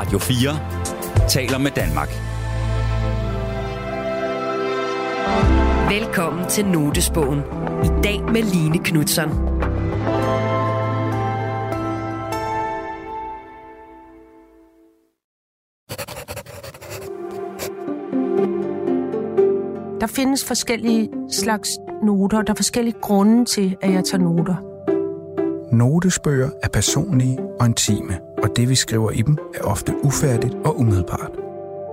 Radio 4 taler med Danmark. Velkommen til Notesbogen. I dag med Line Knutzon. Der findes forskellige slags noter. Der er forskellige grunde til, at jeg tager noter. Notesbøger er personlige og intime, og det vi skriver i dem er ofte ufærdigt og umiddelbart.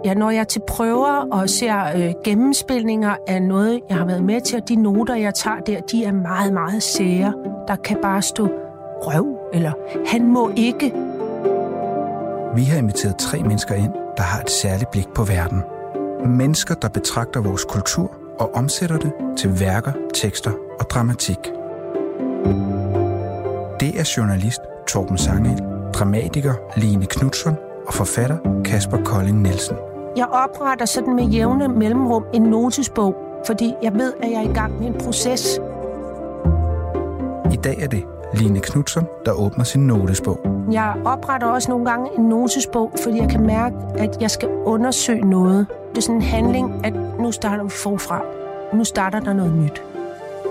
Ja, når jeg er til prøver og ser øh, gennemspilninger af noget, jeg har været med til, og de noter, jeg tager der, de er meget, meget sære. Der kan bare stå røv, eller han må ikke. Vi har inviteret tre mennesker ind, der har et særligt blik på verden. Mennesker, der betragter vores kultur og omsætter det til værker, tekster og dramatik. Det er journalist Torben Sangel, dramatiker Line Knudsen og forfatter Kasper Kolding Nielsen. Jeg opretter sådan med jævne mellemrum en notesbog, fordi jeg ved, at jeg er i gang med en proces. I dag er det Line Knudsen, der åbner sin notesbog. Jeg opretter også nogle gange en notesbog, fordi jeg kan mærke, at jeg skal undersøge noget. Det er sådan en handling, at nu starter vi forfra. Nu starter der noget nyt.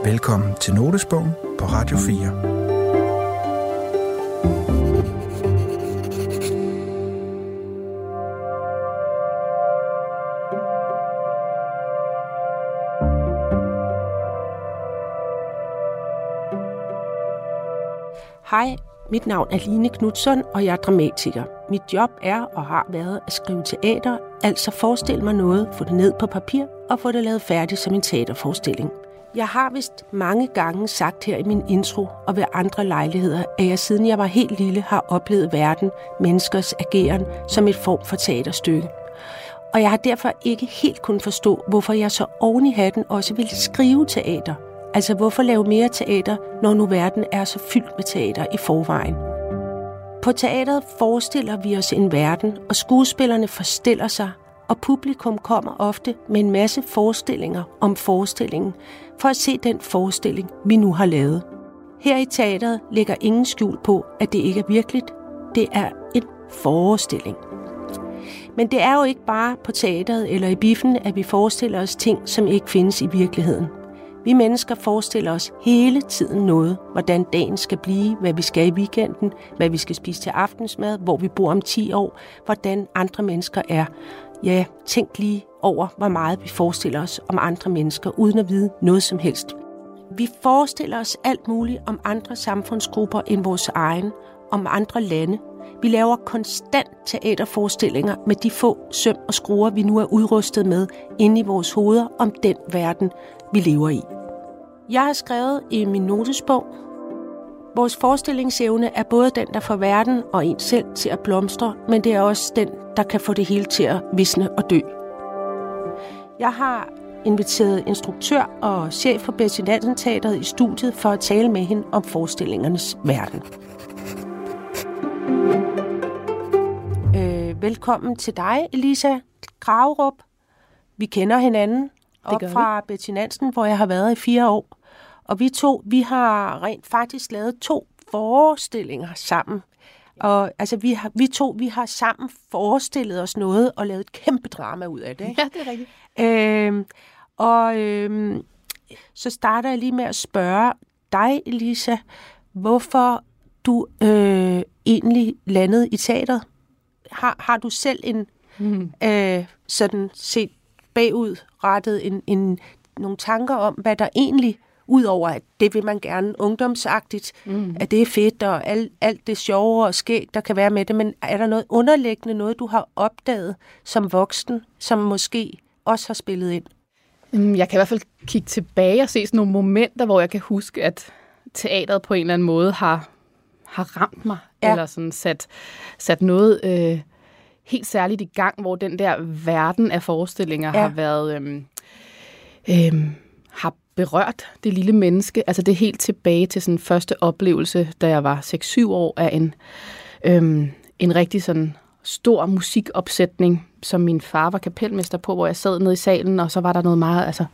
Velkommen til Notesbogen på Radio 4. Hej, mit navn er Line Knudsen, og jeg er dramatiker. Mit job er og har været at skrive teater, altså forestille mig noget, få det ned på papir og få det lavet færdigt som en teaterforestilling. Jeg har vist mange gange sagt her i min intro og ved andre lejligheder, at jeg siden jeg var helt lille har oplevet verden, menneskers ageren som et form for teaterstykke. Og jeg har derfor ikke helt kunnet forstå, hvorfor jeg så oven i hatten også ville skrive teater – Altså, hvorfor lave mere teater, når nu verden er så fyldt med teater i forvejen? På teateret forestiller vi os en verden, og skuespillerne forstiller sig, og publikum kommer ofte med en masse forestillinger om forestillingen, for at se den forestilling, vi nu har lavet. Her i teateret ligger ingen skjul på, at det ikke er virkeligt. Det er en forestilling. Men det er jo ikke bare på teateret eller i biffen, at vi forestiller os ting, som ikke findes i virkeligheden. Vi mennesker forestiller os hele tiden noget. Hvordan dagen skal blive, hvad vi skal i weekenden, hvad vi skal spise til aftensmad, hvor vi bor om 10 år, hvordan andre mennesker er. Ja, tænk lige over, hvor meget vi forestiller os om andre mennesker, uden at vide noget som helst. Vi forestiller os alt muligt om andre samfundsgrupper end vores egen, om andre lande. Vi laver konstant teaterforestillinger med de få søm og skruer, vi nu er udrustet med inde i vores hoveder om den verden, vi lever i. Jeg har skrevet i min notesbog, vores forestillingsevne er både den, der får verden og en selv til at blomstre, men det er også den, der kan få det hele til at visne og dø. Jeg har inviteret instruktør og chef for Nansen Teateret i studiet for at tale med hende om forestillingernes verden. Øh, velkommen til dig, Elisa Graverup. Vi kender hinanden op fra Betty Nansen, hvor jeg har været i fire år. Og vi to, vi har rent faktisk lavet to forestillinger sammen. Og altså, vi, har, vi to, vi har sammen forestillet os noget og lavet et kæmpe drama ud af det. Ikke? Ja, det er rigtigt. Øhm, og øhm, så starter jeg lige med at spørge dig, Elisa, hvorfor du øh, egentlig landede i teateret. Har, har du selv en mm. øh, sådan set bagud rettet en, en, nogle tanker om, hvad der egentlig Udover at det vil man gerne ungdomsagtigt, mm. at det er fedt og alt, alt det sjove og skæg, der kan være med det. Men er der noget underliggende, noget du har opdaget som voksen, som måske også har spillet ind? Jeg kan i hvert fald kigge tilbage og se sådan nogle momenter, hvor jeg kan huske, at teateret på en eller anden måde har, har ramt mig, ja. eller sådan sat, sat noget øh, helt særligt i gang, hvor den der verden af forestillinger ja. har været... Øh, øh, berørt det lille menneske. Altså det er helt tilbage til sådan første oplevelse, da jeg var 6-7 år, af en, øhm, en rigtig sådan stor musikopsætning, som min far var kapelmester på, hvor jeg sad nede i salen, og så var der noget meget, altså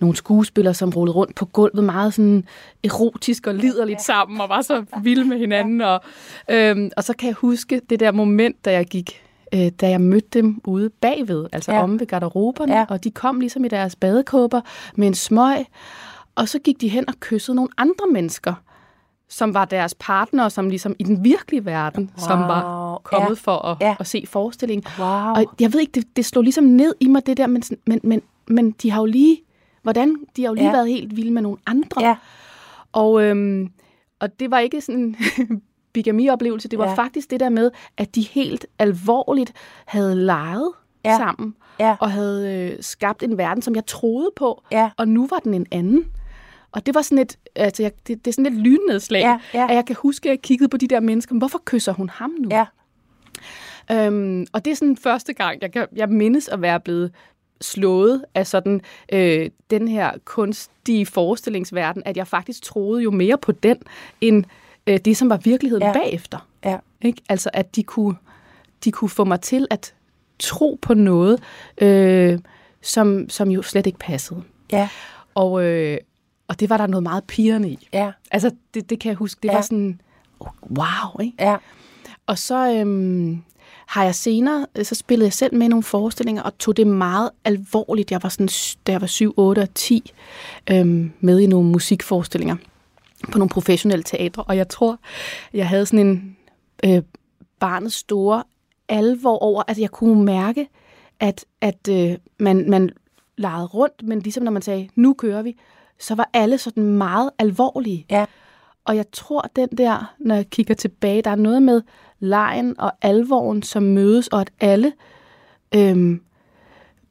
nogle skuespillere, som rullede rundt på gulvet meget sådan erotisk og liderligt ja. sammen, og var så vilde med hinanden. Og, øhm, og så kan jeg huske det der moment, da jeg gik øh, da jeg mødte dem ude bagved, altså ja. om ved garderoberne, ja. og de kom ligesom i deres badekåber med en smøg, og så gik de hen og kyssede nogle andre mennesker, som var deres partner, som ligesom i den virkelige verden, wow. som var kommet ja. for at, ja. at se forestillingen. Wow. Og jeg ved ikke, det, det slog ligesom ned i mig det der, men, men, men, men de har jo lige, hvordan, de har jo lige ja. været helt vilde med nogle andre. Ja. Og, øhm, og det var ikke sådan bigami-oplevelse, det var ja. faktisk det der med, at de helt alvorligt havde leget ja. sammen, ja. og havde øh, skabt en verden, som jeg troede på, ja. og nu var den en anden. Og det var sådan et, altså jeg, det, det er sådan et lynnedslag, ja, ja. at jeg kan huske, at jeg kiggede på de der mennesker, hvorfor kysser hun ham nu? Ja. Øhm, og det er sådan første gang, jeg, kan, jeg mindes at være blevet slået af sådan øh, den her kunstige forestillingsverden, at jeg faktisk troede jo mere på den, end øh, det, som var virkeligheden Ja. bagefter. Ja. Ikke? Altså, at de kunne, de kunne få mig til at tro på noget, øh, som, som jo slet ikke passede. Ja. Og, øh, og det var der noget meget pigerne i. Ja. Altså, det, det kan jeg huske. Det Ja. var sådan, oh, wow, ikke? Ja. Og så øhm, har jeg senere, øh, så spillede jeg selv med i nogle forestillinger, og tog det meget alvorligt. Jeg var sådan, da jeg var 7, 8 og 10, øhm, med i nogle musikforestillinger på nogle professionelle teatre. Og jeg tror, jeg havde sådan en øh, barnets store alvor over, at jeg kunne mærke, at, at øh, man, man legede rundt, men ligesom når man sagde, nu kører vi, så var alle sådan meget alvorlige. Ja. Og jeg tror, den der, når jeg kigger tilbage, der er noget med lejen og alvoren, som mødes, og at alle øhm,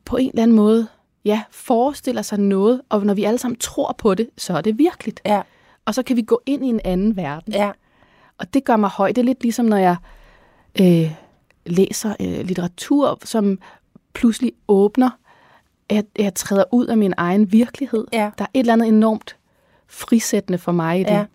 på en eller anden måde ja, forestiller sig noget, og når vi alle sammen tror på det, så er det virkeligt. Ja. Og så kan vi gå ind i en anden verden. Ja. Og det gør mig høj. Det er lidt ligesom, når jeg øh, læser øh, litteratur, som pludselig åbner, at jeg træder ud af min egen virkelighed. Ja. Der er et eller andet enormt frisættende for mig i det.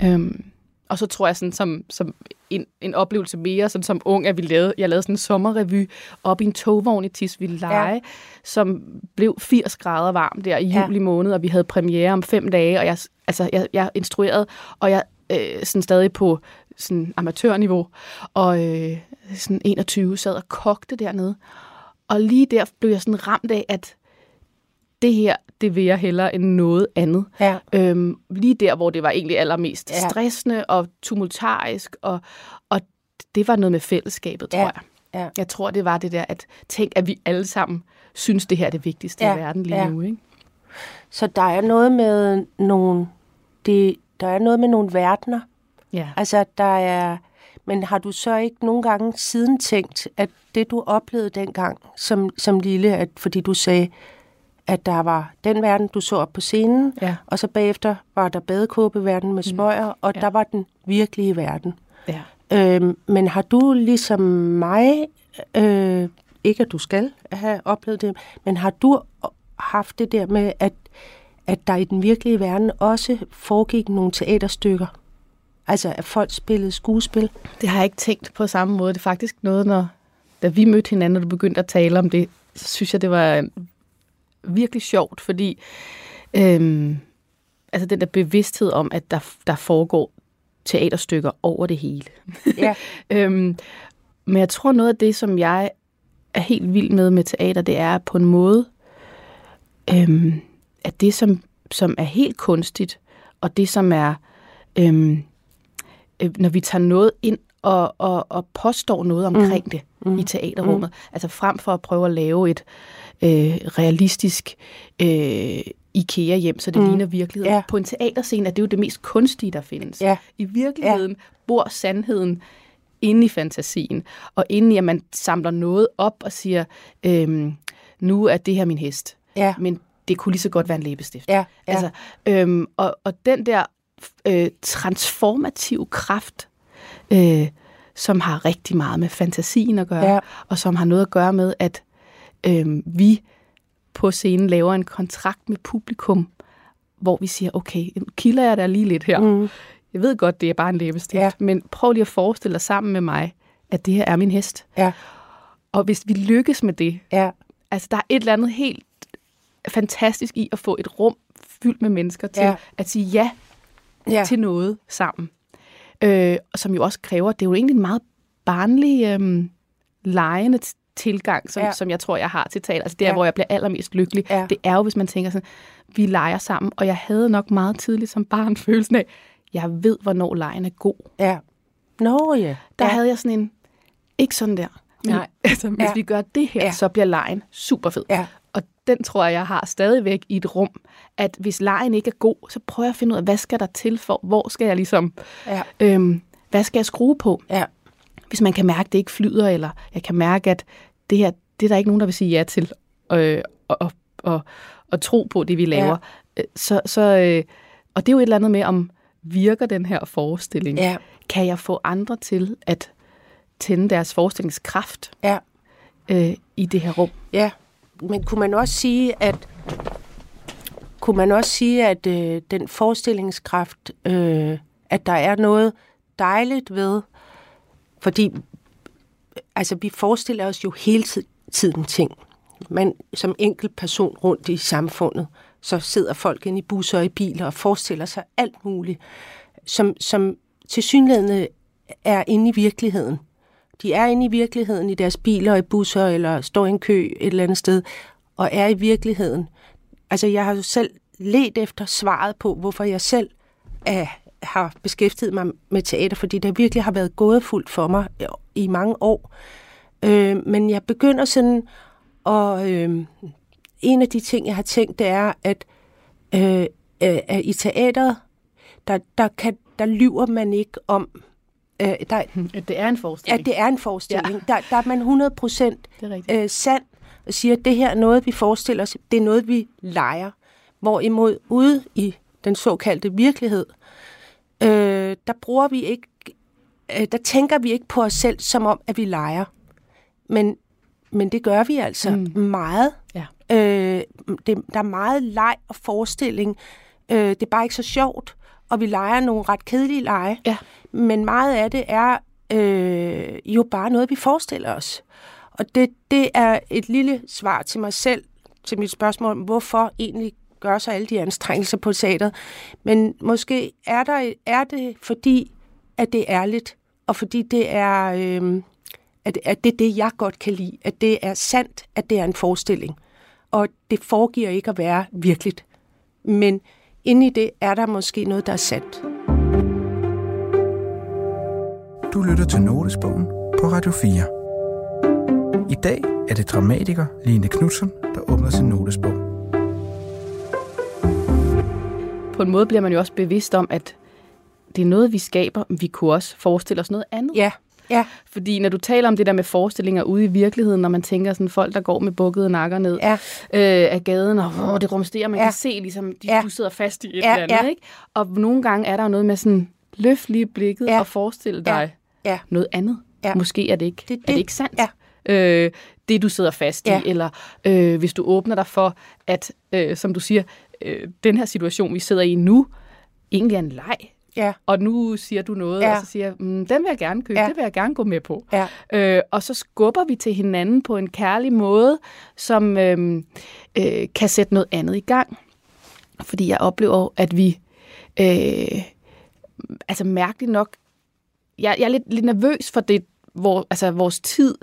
Ja. Øhm, og så tror jeg sådan, som, som en, en oplevelse mere, sådan som ung, at vi lavede, jeg lavede sådan en sommerrevy op i en togvogn i Tisvilde Leje, Ja. som blev 80 grader varm der i Ja. juli måned, og vi havde premiere om fem dage, og jeg, altså, jeg, jeg instruerede, og jeg øh, sådan stadig på sådan amatørniveau, og øh, sådan 21 sad og kogte dernede. Og lige der blev jeg sådan ramt af, at det her, det vil jeg hellere end noget andet. Ja. Øhm, lige der, hvor det var egentlig allermest Ja. stressende og tumultarisk, og, og det var noget med fællesskabet, tror Ja. jeg. Ja. Jeg tror, det var det der, at tænk, at vi alle sammen synes, det her er det vigtigste Ja. i verden lige Ja. nu. Ikke? Så der er noget med nogle, det, der er noget med nogle verdener. Ja. Altså, der er... Men har du så ikke nogle gange siden tænkt, at det, du oplevede dengang som, som lille, at fordi du sagde, at der var den verden, du så op på scenen, Ja. og så bagefter var der badekåbeverden med smøger, og Ja. der var den virkelige verden. ja. Øhm, men har du ligesom mig, øh, ikke at du skal have oplevet det, men har du haft det der med, at, at der i den virkelige verden også foregik nogle teaterstykker? Altså, at folk spillede skuespil? Det har jeg ikke tænkt på samme måde. Det er faktisk noget, når da vi mødte hinanden, og du begyndte at tale om det, så synes jeg, det var virkelig sjovt, fordi øhm, altså den der bevidsthed om, at der, der foregår teaterstykker over det hele. Ja. øhm, men jeg tror, noget af det, som jeg er helt vild med med teater, det er på en måde, øhm, at det, som, som er helt kunstigt, og det, som er, øhm, øh, når vi tager noget ind og, og, og påstår noget omkring mm. det mm. i teaterrummet, mm. altså frem for at prøve at lave et øh, realistisk øh, IKEA-hjem, så det mm. ligner virkeligheden. Ja. På en teaterscene er det jo det mest kunstige, der findes. Ja. I virkeligheden ja. bor sandheden inde i fantasien, og inde i, at man samler noget op og siger, øhm, nu er det her min hest. Ja. Men det kunne lige så godt være en læbestift. Ja, ja. Altså, øhm, og, og den der øh, transformative kraft, øh, som har rigtig meget med fantasien at gøre, Ja. og som har noget at gøre med, at øh, vi på scenen laver en kontrakt med publikum, hvor vi siger, okay, kilder jeg der lige lidt her. Mm. Jeg ved godt, det er bare en læbestift, Ja. men prøv lige at forestille dig sammen med mig, at det her er min hest. Ja, Og hvis vi lykkes med det, ja, altså der er et eller andet helt fantastisk i at få et rum fyldt med mennesker til Ja. at sige ja Ja. til noget sammen. Øh, og som jo også kræver, det er jo egentlig en meget barnlig, øh, legende t- tilgang, som, Ja. som jeg tror, jeg har til teater. Altså det er, Ja. hvor jeg bliver allermest lykkelig. Ja. Det er jo, hvis man tænker sådan, vi leger sammen. Og jeg havde nok meget tidligt som barn følelsen af, jeg ved, hvornår lejen er god. Ja. Nå ja. Der ja. havde jeg sådan en, ikke sådan der. Men, Nej. altså, hvis Ja. vi gør det her, ja. så bliver lejen super fed. Ja. Og den tror jeg, jeg har stadigvæk i et rum, at hvis lejen ikke er god, så prøver jeg at finde ud af, hvad skal der til for, hvor skal jeg ligesom, Ja. øhm, hvad skal jeg skrue på? Ja. Hvis man kan mærke, at det ikke flyder, eller jeg kan mærke, at det her, det er der ikke nogen, der vil sige ja til, øh, og, og, og, og tro på det, vi laver. Ja. Så, så, øh, og det er jo et eller andet med, om virker den her forestilling? Ja. Kan jeg få andre til at tænde deres forestillingskraft Ja. øh, i det her rum? Ja, men kunne man også sige, at kunne man også sige, at øh, den forestillingskraft, øh, at der er noget dejligt ved, fordi altså, vi forestiller os jo hele tiden ting. Man som enkelt person rundt i samfundet, så sidder folk inde i busser og i biler og forestiller sig alt muligt, som, som til synligheden er inde i virkeligheden. De er inde i virkeligheden i deres biler og i busser, eller står i en kø et eller andet sted, og er i virkeligheden. Altså, jeg har jo selv let efter svaret på, hvorfor jeg selv er, har beskæftiget mig med teater, fordi det virkelig har været gådefuldt for mig i mange år. Øh, men jeg begynder sådan, og øh, en af de ting, jeg har tænkt, det er, at, øh, øh, i teateret, der, der, kan, der lyver man ikke om, øh, der, At det er en forestilling. at det er en forestilling. Ja. Der, der er man 100 procent Det er rigtigt. øh, sand og siger, at det her er noget, vi forestiller os. Det er noget, vi leger. Hvorimod ude i den såkaldte virkelighed, øh, der bruger vi ikke, øh, der tænker vi ikke på os selv som om, at vi leger. Men, men det gør vi altså mm. meget. Ja. Øh, det, der er meget leg og forestilling. Øh, det er bare ikke så sjovt, og vi leger nogle ret kedelige lege. Ja. Men meget af det er øh, jo bare noget, vi forestiller os. Og det, det er et lille svar til mig selv, til mit spørgsmål hvorfor egentlig gør sig alle de anstrengelser på teateret. Men måske er, der, er det fordi, at det er ærligt, og fordi det er, øh, at, at det er det, jeg godt kan lide. At det er sandt, at det er en forestilling. Og det foregiver ikke at være virkeligt. Men inde i det er der måske noget, der er sandt. Du lytter til Notesbogen på Radio 4. I dag er det dramatiker Line Knudsen, der åbner sin notesbog. En måde bliver man jo også bevidst om, at det er noget, vi skaber, men vi kunne også forestille os noget andet. Ja, ja, Fordi når du taler om det der med forestillinger ude i virkeligheden, når man tænker sådan folk, der går med bukkede nakker ned ja, øh, af gaden, og hvor det rumsterer, man Ja. kan se, ligesom, de, Ja. du sidder fast i et Ja, eller andet. ja. Ikke? Og nogle gange er der noget med sådan, løft lige blikket Ja. og forestille Ja. dig ja. noget andet. Ja. Måske er det ikke, Det- er det det- ikke sandt. ja. Øh, det, du sidder fast Ja. i, eller øh, hvis du åbner dig for, at, øh, som du siger, øh, den her situation, vi sidder i nu, egentlig er en leg. Ja, Og nu siger du noget, Ja. og så siger jeg, mm, den vil jeg gerne købe, Ja. det vil jeg gerne gå med på. ja, Øh, og så skubber vi til hinanden på en kærlig måde, som øh, øh, kan sætte noget andet i gang. Fordi jeg oplever, at vi, øh, altså mærkeligt nok, jeg, jeg er lidt, lidt nervøs for det, hvor, altså vores tid,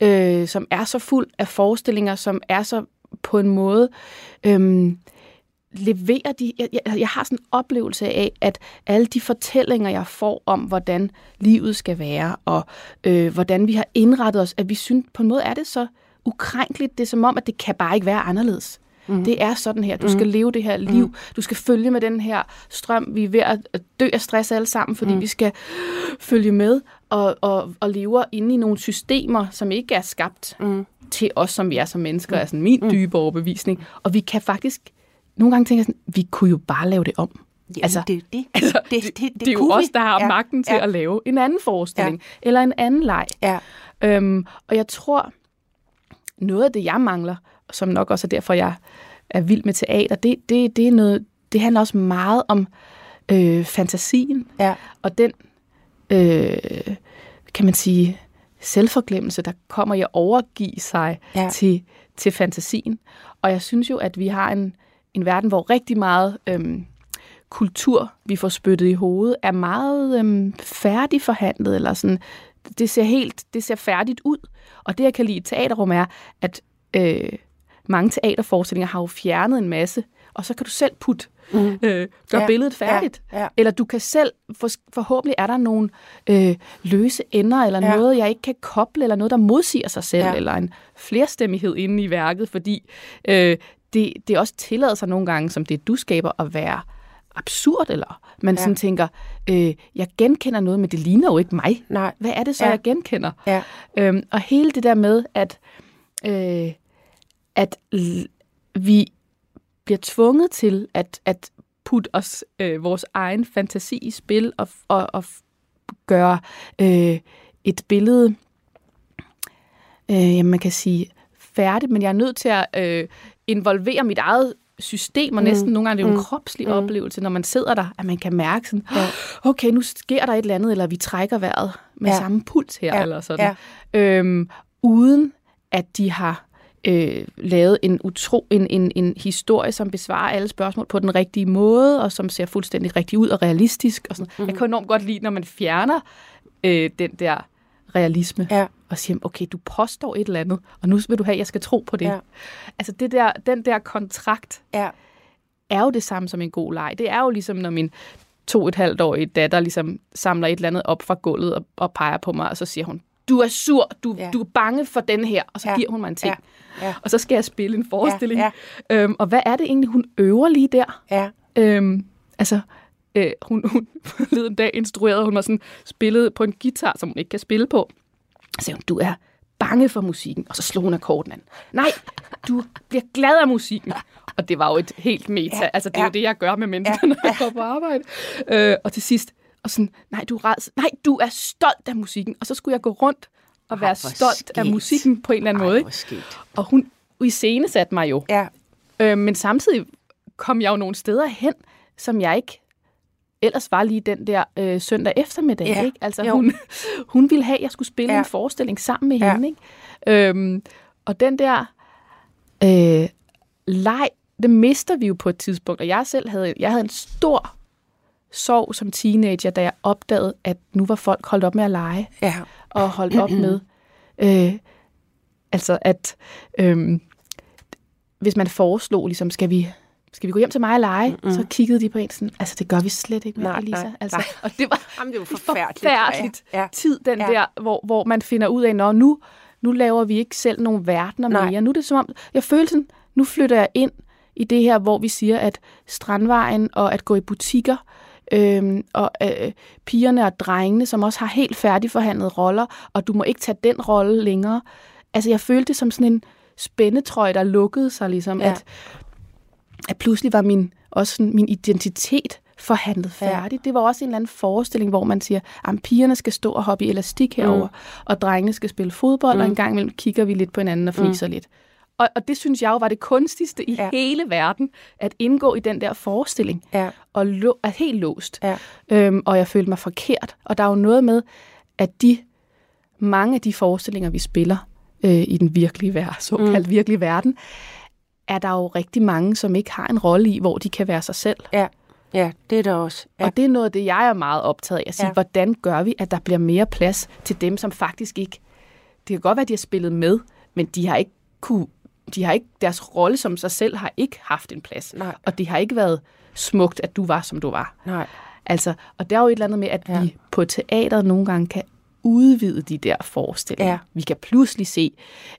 øh, som er så fuld af forestillinger, som er så på en måde, øh, leverer de, jeg, jeg, jeg har sådan en oplevelse af, at alle de fortællinger, jeg får om, hvordan livet skal være, og øh, hvordan vi har indrettet os, at vi synes, på en måde er det så ukrænkeligt, det er som om, at det kan bare ikke være anderledes. Mm. Det er sådan her. Du skal leve det her liv. Du skal følge med den her strøm. Vi er ved at dø af stress alle sammen, fordi mm. vi skal følge med og, og, og lever inde i nogle systemer, som ikke er skabt mm. til os, som vi er som mennesker, mm. er sådan min dybe overbevisning. Og vi kan faktisk nogle gange tænke sådan, vi kunne jo bare lave det om. Jamen, Altså, det, det, Altså, det, det, det, det, er jo kunne os, der har ja, magten til ja, at lave en anden forestilling, ja. eller en anden leg. Ja, Øhm, og jeg tror, noget af det, jeg mangler, som nok også er derfor, jeg er vild med teater, det, det, det, er noget, det handler også meget om øh, fantasien, ja, og den, øh, kan man sige, selvforglemmelse, der kommer i at overgive sig Ja. til, til fantasien. Og jeg synes jo, at vi har en, en verden, hvor rigtig meget øhm, kultur, vi får spyttet i hovedet, er meget øhm, færdigforhandlet, eller sådan, det ser helt, det ser færdigt ud. Og det, jeg kan lide i teaterrum, er, at øh, mange teaterforestillinger har jo fjernet en masse, og så kan du selv putte, mm. øh, gøre Ja, billedet færdigt. ja, ja. Eller du kan selv, for, forhåbentlig er der nogle øh, løse ender, eller Ja. noget, jeg ikke kan koble, eller noget, der modsiger sig selv, ja. eller en flerstemmighed inde i værket, fordi øh, det, det også tillader sig nogle gange, som det du skaber, at være absurd, eller man Ja. sådan tænker, øh, jeg genkender noget, men det ligner jo ikke mig. Nej. Hvad er det så, Ja. jeg genkender? Ja. Øhm, og hele det der med, at, øh, at vi bliver tvunget til at, at putte os øh, vores egen fantasi i spil og, og, og gøre øh, et billede, øh, jamen man kan sige, færdigt, men jeg er nødt til at øh, involvere mit eget system, og næsten nogle gange det er jo en kropslig oplevelse, når man sidder der, at man kan mærke sådan, okay, nu sker der et eller andet, eller vi trækker vejret med Ja. ja. samme puls her, Ja. ja. eller sådan. Ja. Øhm, uden at de har øh, lavet en, utro, en, en, en historie, som besvarer alle spørgsmål på den rigtige måde, og som ser fuldstændig rigtig ud og realistisk. Og sådan. Mm-hmm. Jeg kan enormt godt lide, når man fjerner øh, den der realisme, Ja. og siger, okay, du påstår et eller andet, og nu vil du have, at jeg skal tro på det. Ja. Altså det der, den der kontrakt Ja. er jo det samme som en god leg. Det er jo ligesom, når min to og et halvt årige datter ligesom samler et eller andet op fra gulvet og, og peger på mig, og så siger hun, du er sur, du, Ja. ja. du er bange for den her, og så Ja. ja. giver hun mig en ting. Ja. Ja. Og så skal jeg spille en forestilling. Ja, Øhm, og hvad er det egentlig, hun øver lige der? Ja. Øhm, altså, øh, hun, hun forleden dag instruerede hun mig sådan, spillet på en guitar, som hun ikke kan spille på. Så sagde hun, du er bange for musikken. Og så slog hun akkorden an. Nej, du bliver glad af musikken. Og det var jo et helt meta. Ja, altså, det er ja. jo det, jeg gør med mennesker, ja, når jeg går på arbejde. Øh, og til sidst, og sådan, nej, du er ræds. Nej, du er stolt af musikken. Og så skulle jeg gå rundt og være hvor stolt af skægt. musikken på en eller anden måde. Ikke? skægt. Og hun iscenesatte mig jo. Ja. Øh, men samtidig kom jeg jo nogle steder hen, som jeg ikke ellers var lige den der øh, søndag eftermiddag. Ja, Ikke? Altså, jo. hun, hun ville have, at jeg skulle spille Ja. ja. en forestilling sammen med Ja. hende. Ikke? Øhm, og den der øh, leg, det mister vi jo på et tidspunkt. Og jeg selv havde, jeg havde en stor sorg som teenager, da jeg opdagede, at nu var folk holdt op med at lege Ja. og holdt op med, øh, altså at øh, hvis man foreslog, ligesom, skal vi, skal vi gå hjem til mig og lege, mm-hmm. så kiggede de på en sådan, altså det gør vi slet ikke mere, Nej, Elisa. nej, altså, nej. Og det var Jamen, det var forfærdeligt. forfærdeligt Ja, ja. tid, den Ja. der, hvor, hvor man finder ud af, når nu, nu laver vi ikke selv nogle verdener Nej. mere. Nu er det som om, jeg føler sådan, nu flytter jeg ind i det her, hvor vi siger, at Strandvejen og at gå i butikker, øhm, og øh, pigerne og drengene, som også har helt færdigforhandlede roller, og du må ikke tage den rolle længere. Altså, jeg følte det som sådan en spændetrøje, der lukkede sig, ligesom, ja. at, at pludselig var min, også sådan, min identitet forhandlet Ja. færdig. Det var også en eller anden forestilling, hvor man siger, at pigerne skal stå og hoppe i elastik herover, mm. og drengene skal spille fodbold, mm. og en gang imellem kigger vi lidt på hinanden og fniser mm. lidt. Og, og det synes jeg jo var det kunstigste i Ja. ja. hele verden, at indgå i den der forestilling. Ja. Og lo- er helt låst. Ja. Øhm, og jeg følte mig forkert. Og der er jo noget med, at de mange af de forestillinger, vi spiller øh, i den virkelige verden, såkaldt mm. virkelige verden, er der jo rigtig mange, som ikke har en rolle i, hvor de kan være sig selv. Ja. Ja, det er der også. Ja. Og det er noget af det, jeg er meget optaget af. At sige, Ja. hvordan gør vi, at der bliver mere plads til dem, som faktisk ikke... Det kan godt være, at de har spillet med, men de har ikke kunne, de har ikke, deres rolle som sig selv har ikke haft en plads. Nej. Og det har ikke været smukt, at du var, som du var. Nej. Altså, og der er jo et eller andet med, at ja. vi på teateret nogle gange kan udvide de der forestillinger. Ja. Vi kan pludselig se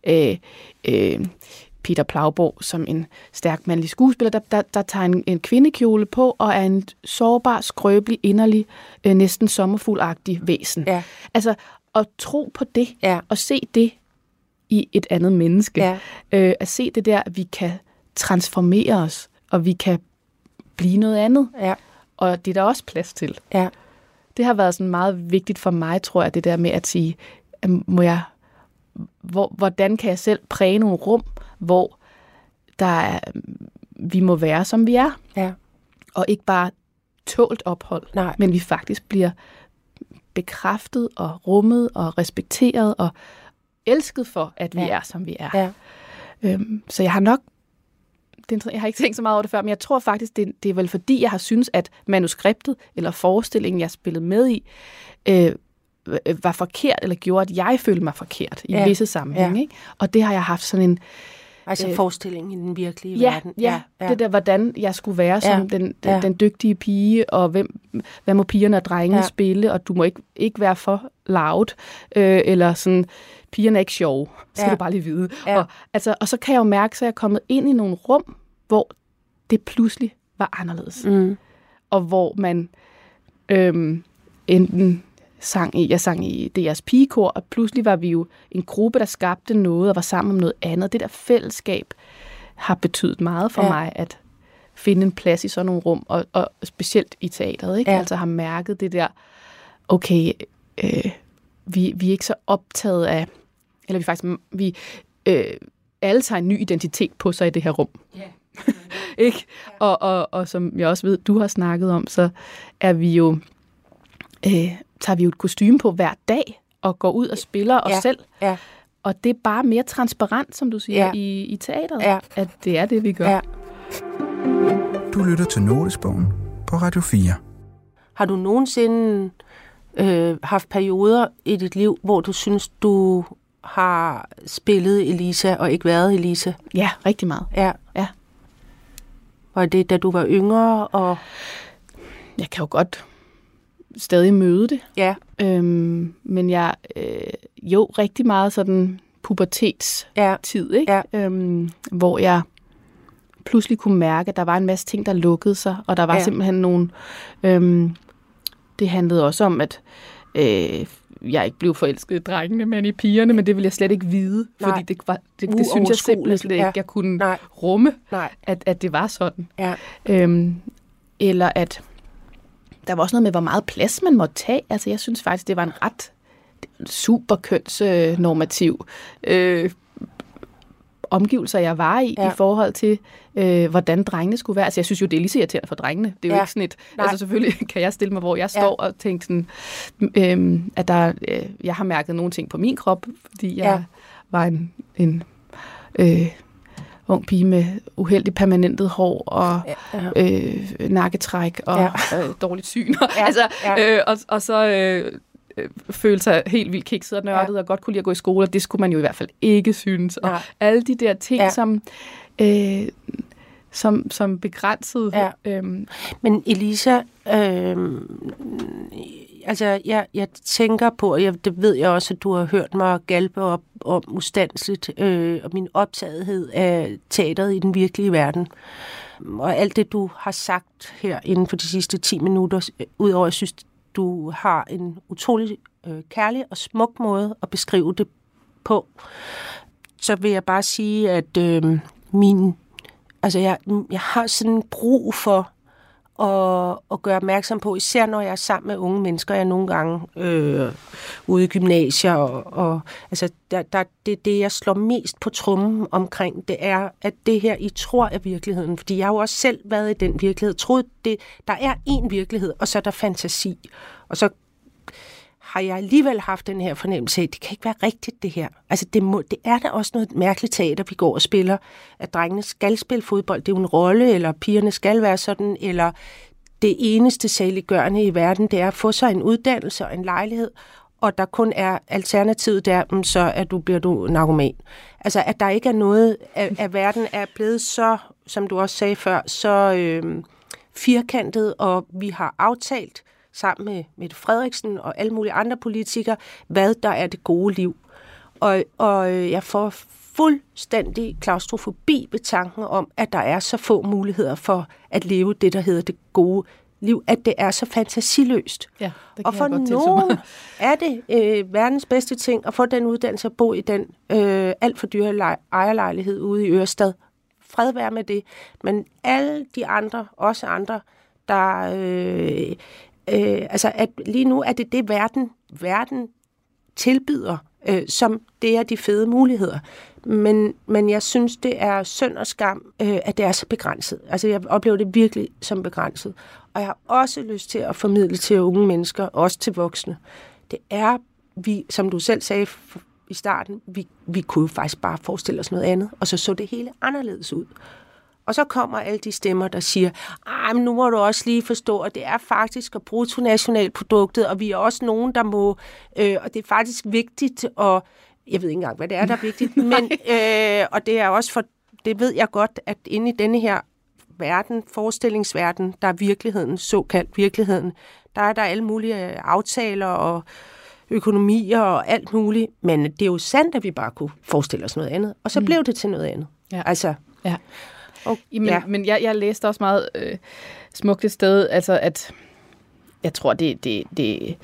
øh, øh, Peter Plauborg som en stærk mandlig skuespiller, der, der, der tager en, en kvindekjole på og er en sårbar, skrøbelig, inderlig, øh, næsten sommerfuglagtig væsen. Ja. Altså, at tro på det, Ja. og se det i et andet menneske. Ja. Øh, at se det der, at vi kan transformere os, og vi kan blive noget andet. Ja. Og det er der også plads til. Ja. Det har været sådan meget vigtigt for mig, tror jeg, det der med at sige, må jeg, hvor, hvordan kan jeg selv præge nogle rum, hvor der er, vi må være, som vi er, Ja. og ikke bare tålt ophold, Nej. men vi faktisk bliver, bekræftet og rummet og respekteret og elsket for, at vi Ja. er, som vi er. Ja. Øhm, så jeg har nok, det, jeg har ikke tænkt så meget over det før, men jeg tror faktisk, det, det er vel fordi, jeg har synes, at manuskriptet eller forestillingen, jeg spillede med i, øh, øh, var forkert, eller gjorde, at jeg følte mig forkert i Ja. visse sammenhænge. Ja. Ikke? Og det har jeg haft sådan en, Altså Øh, forestillingen i den virkelige ja, verden. ja, ja, det der, hvordan jeg skulle være som Ja, den, den, ja. den dygtige pige, og hvem, hvad må pigerne og drengene Ja. spille, og du må ikke, ikke være for loud, øh, eller sådan, pigerne er ikke sjove, skal ja. du bare lige vide. Ja. Og, altså, og så kan jeg jo mærke, at jeg er kommet ind i nogle rum, hvor det pludselig var anderledes. Mm. Og hvor man øhm, enten sang i, jeg sang i DR's pigekor, og pludselig var vi jo en gruppe, der skabte noget og var sammen om noget andet. Det der fællesskab har betydet meget for Ja. mig, at finde en plads i sådan nogle rum, og, og specielt i teateret, ikke? Ja. Altså har mærket det der, okay, øh, vi, vi er ikke så optaget af, eller vi faktisk, vi øh, alle tager en ny identitet på sig i det her rum. ikke? Og, og, og som jeg også ved, du har snakket om, så er vi jo, øh, tager vi jo et kostume på hver dag, og går ud og spiller os Ja. selv. Ja. Og det er bare mere transparent, som du siger, Ja. i, i teateret, Ja. at det er det, vi gør. Ja. Du lytter til Notesbogen på Radio 4. Har du nogensinde øh, haft perioder i dit liv, hvor du synes, du har spillet Elisa og ikke været Elisa? ja rigtig meget. Ja. Ja. Var det, da du var yngre? Og Jeg kan jo godt stadig møde det, ja, øhm, men jeg øh, jo rigtig meget sådan pubertetstid, ja, ikke? Øhm, hvor jeg pludselig kunne mærke, at der var en masse ting, der lukkede sig, og der var Ja. ja. simpelthen nogle... Øhm, det handlede også om, at øh, jeg ikke blev forelsket i drengene, men i pigerne, men det ville jeg slet ikke vide, Nej. fordi det, var, det, det synes jeg simpelthen slet ikke, Ja. jeg kunne nej, rumme, nej, at, at det var sådan. ja, Øhm, eller at der var også noget med, hvor meget plads man måtte tage. Altså, jeg synes faktisk, det var en ret super kønsnormativ øh, omgivelser, jeg var i, Ja. i forhold til, øh, hvordan drengene skulle være. Altså, jeg synes jo, det er lige så irriterende for drengene. Det er jo Ja. ikke sådan et... Nej. Altså, selvfølgelig kan jeg stille mig, hvor jeg Ja. står og tænke sådan, øh, at der, øh, jeg har mærket nogle ting på min krop, fordi jeg ja. var en, en øh, ung pige med uheldig permanentet hår og ja, øh, nakketræk og Ja. ja. øh, dårligt syn. Ja, altså, ja. øh, og, og så øh, øh, følte sig helt vildt kikset og nørdet, ja. og godt kunne lide at gå i skole, og det skulle man jo i hvert fald ikke synes. Og Nej. alle de der ting, Ja. ja. som, øh, som, som begrænsede. Ja. Øhm, Men Elisa, øh, altså jeg, jeg tænker på, og jeg, det ved jeg også, at du har hørt mig galpe op om ustandsligt, øh, og min optagethed af teateret i den virkelige verden. Og alt det, du har sagt her inden for de sidste 10 minutter, øh, udover at jeg synes, du har en utrolig øh, kærlig og smuk måde at beskrive det på, så vil jeg bare sige, at øh, min, altså jeg, jeg har sådan en brug for at, at gøre opmærksom på, især når jeg er sammen med unge mennesker, jeg er nogle gange øh, ude i gymnasier, og, og altså, der, der, det, det, jeg slår mest på trummen omkring, det er, at det her, I tror er virkeligheden, fordi jeg har jo også selv været i den virkelighed, troet, det, der er én virkelighed, og så er der fantasi, og så har jeg alligevel haft den her fornemmelse af, at det kan ikke være rigtigt, det her. Altså, det, må, det er da også noget mærkeligt teater, vi går og spiller, at drengene skal spille fodbold, det er jo en rolle, eller pigerne skal være sådan, eller det eneste saliggørende i verden, det er at få sig en uddannelse og en lejlighed, og der kun er alternativet der, mm, så at du bliver du narkoman. Altså, at der ikke er noget, at, at verden er blevet så, som du også sagde før, så øh, firkantet, og vi har aftalt sammen med Mette Frederiksen og alle mulige andre politikere, hvad der er det gode liv. Og, og jeg får fuldstændig klaustrofobi ved tanken om, at der er så få muligheder for at leve det, der hedder det gode liv, at det er så fantasiløst. ja, det Og for nogen er det øh, verdens bedste ting at få den uddannelse og bo i den øh, alt for dyre lej- ejerlejlighed ude i Ørestad. Fred være med det. Men alle de andre, også andre, der... Øh, øh, altså, at lige nu er det det, verden, verden tilbyder øh, som det er de fede muligheder. Men, men jeg synes, det er synd og skam, øh, at det er så begrænset. Altså, jeg oplever det virkelig som begrænset. Og jeg har også lyst til at formidle til unge mennesker, også til voksne. Det er, vi, som du selv sagde i starten, vi, vi kunne jo faktisk bare forestille os noget andet, og så så det hele anderledes ud. Og så kommer alle de stemmer, der siger, men nu må du også lige forstå, at det er faktisk at bruttonationalproduktet, og vi er også nogen, der må, øh, og det er faktisk vigtigt, og jeg ved ikke engang, hvad det er, der er vigtigt, men, øh, og det er også for, det ved jeg godt, at inde i denne her verden, forestillingsverden, der er virkeligheden, såkaldt virkeligheden, der er der alle mulige aftaler og økonomier og alt muligt, men det er jo sandt, at vi bare kunne forestille os noget andet, og så mm. blev det til noget andet. Ja. Altså, ja. Okay, Jamen, ja. Men jeg, jeg læste også meget øh, smukt et sted, altså at jeg tror, det, det, det,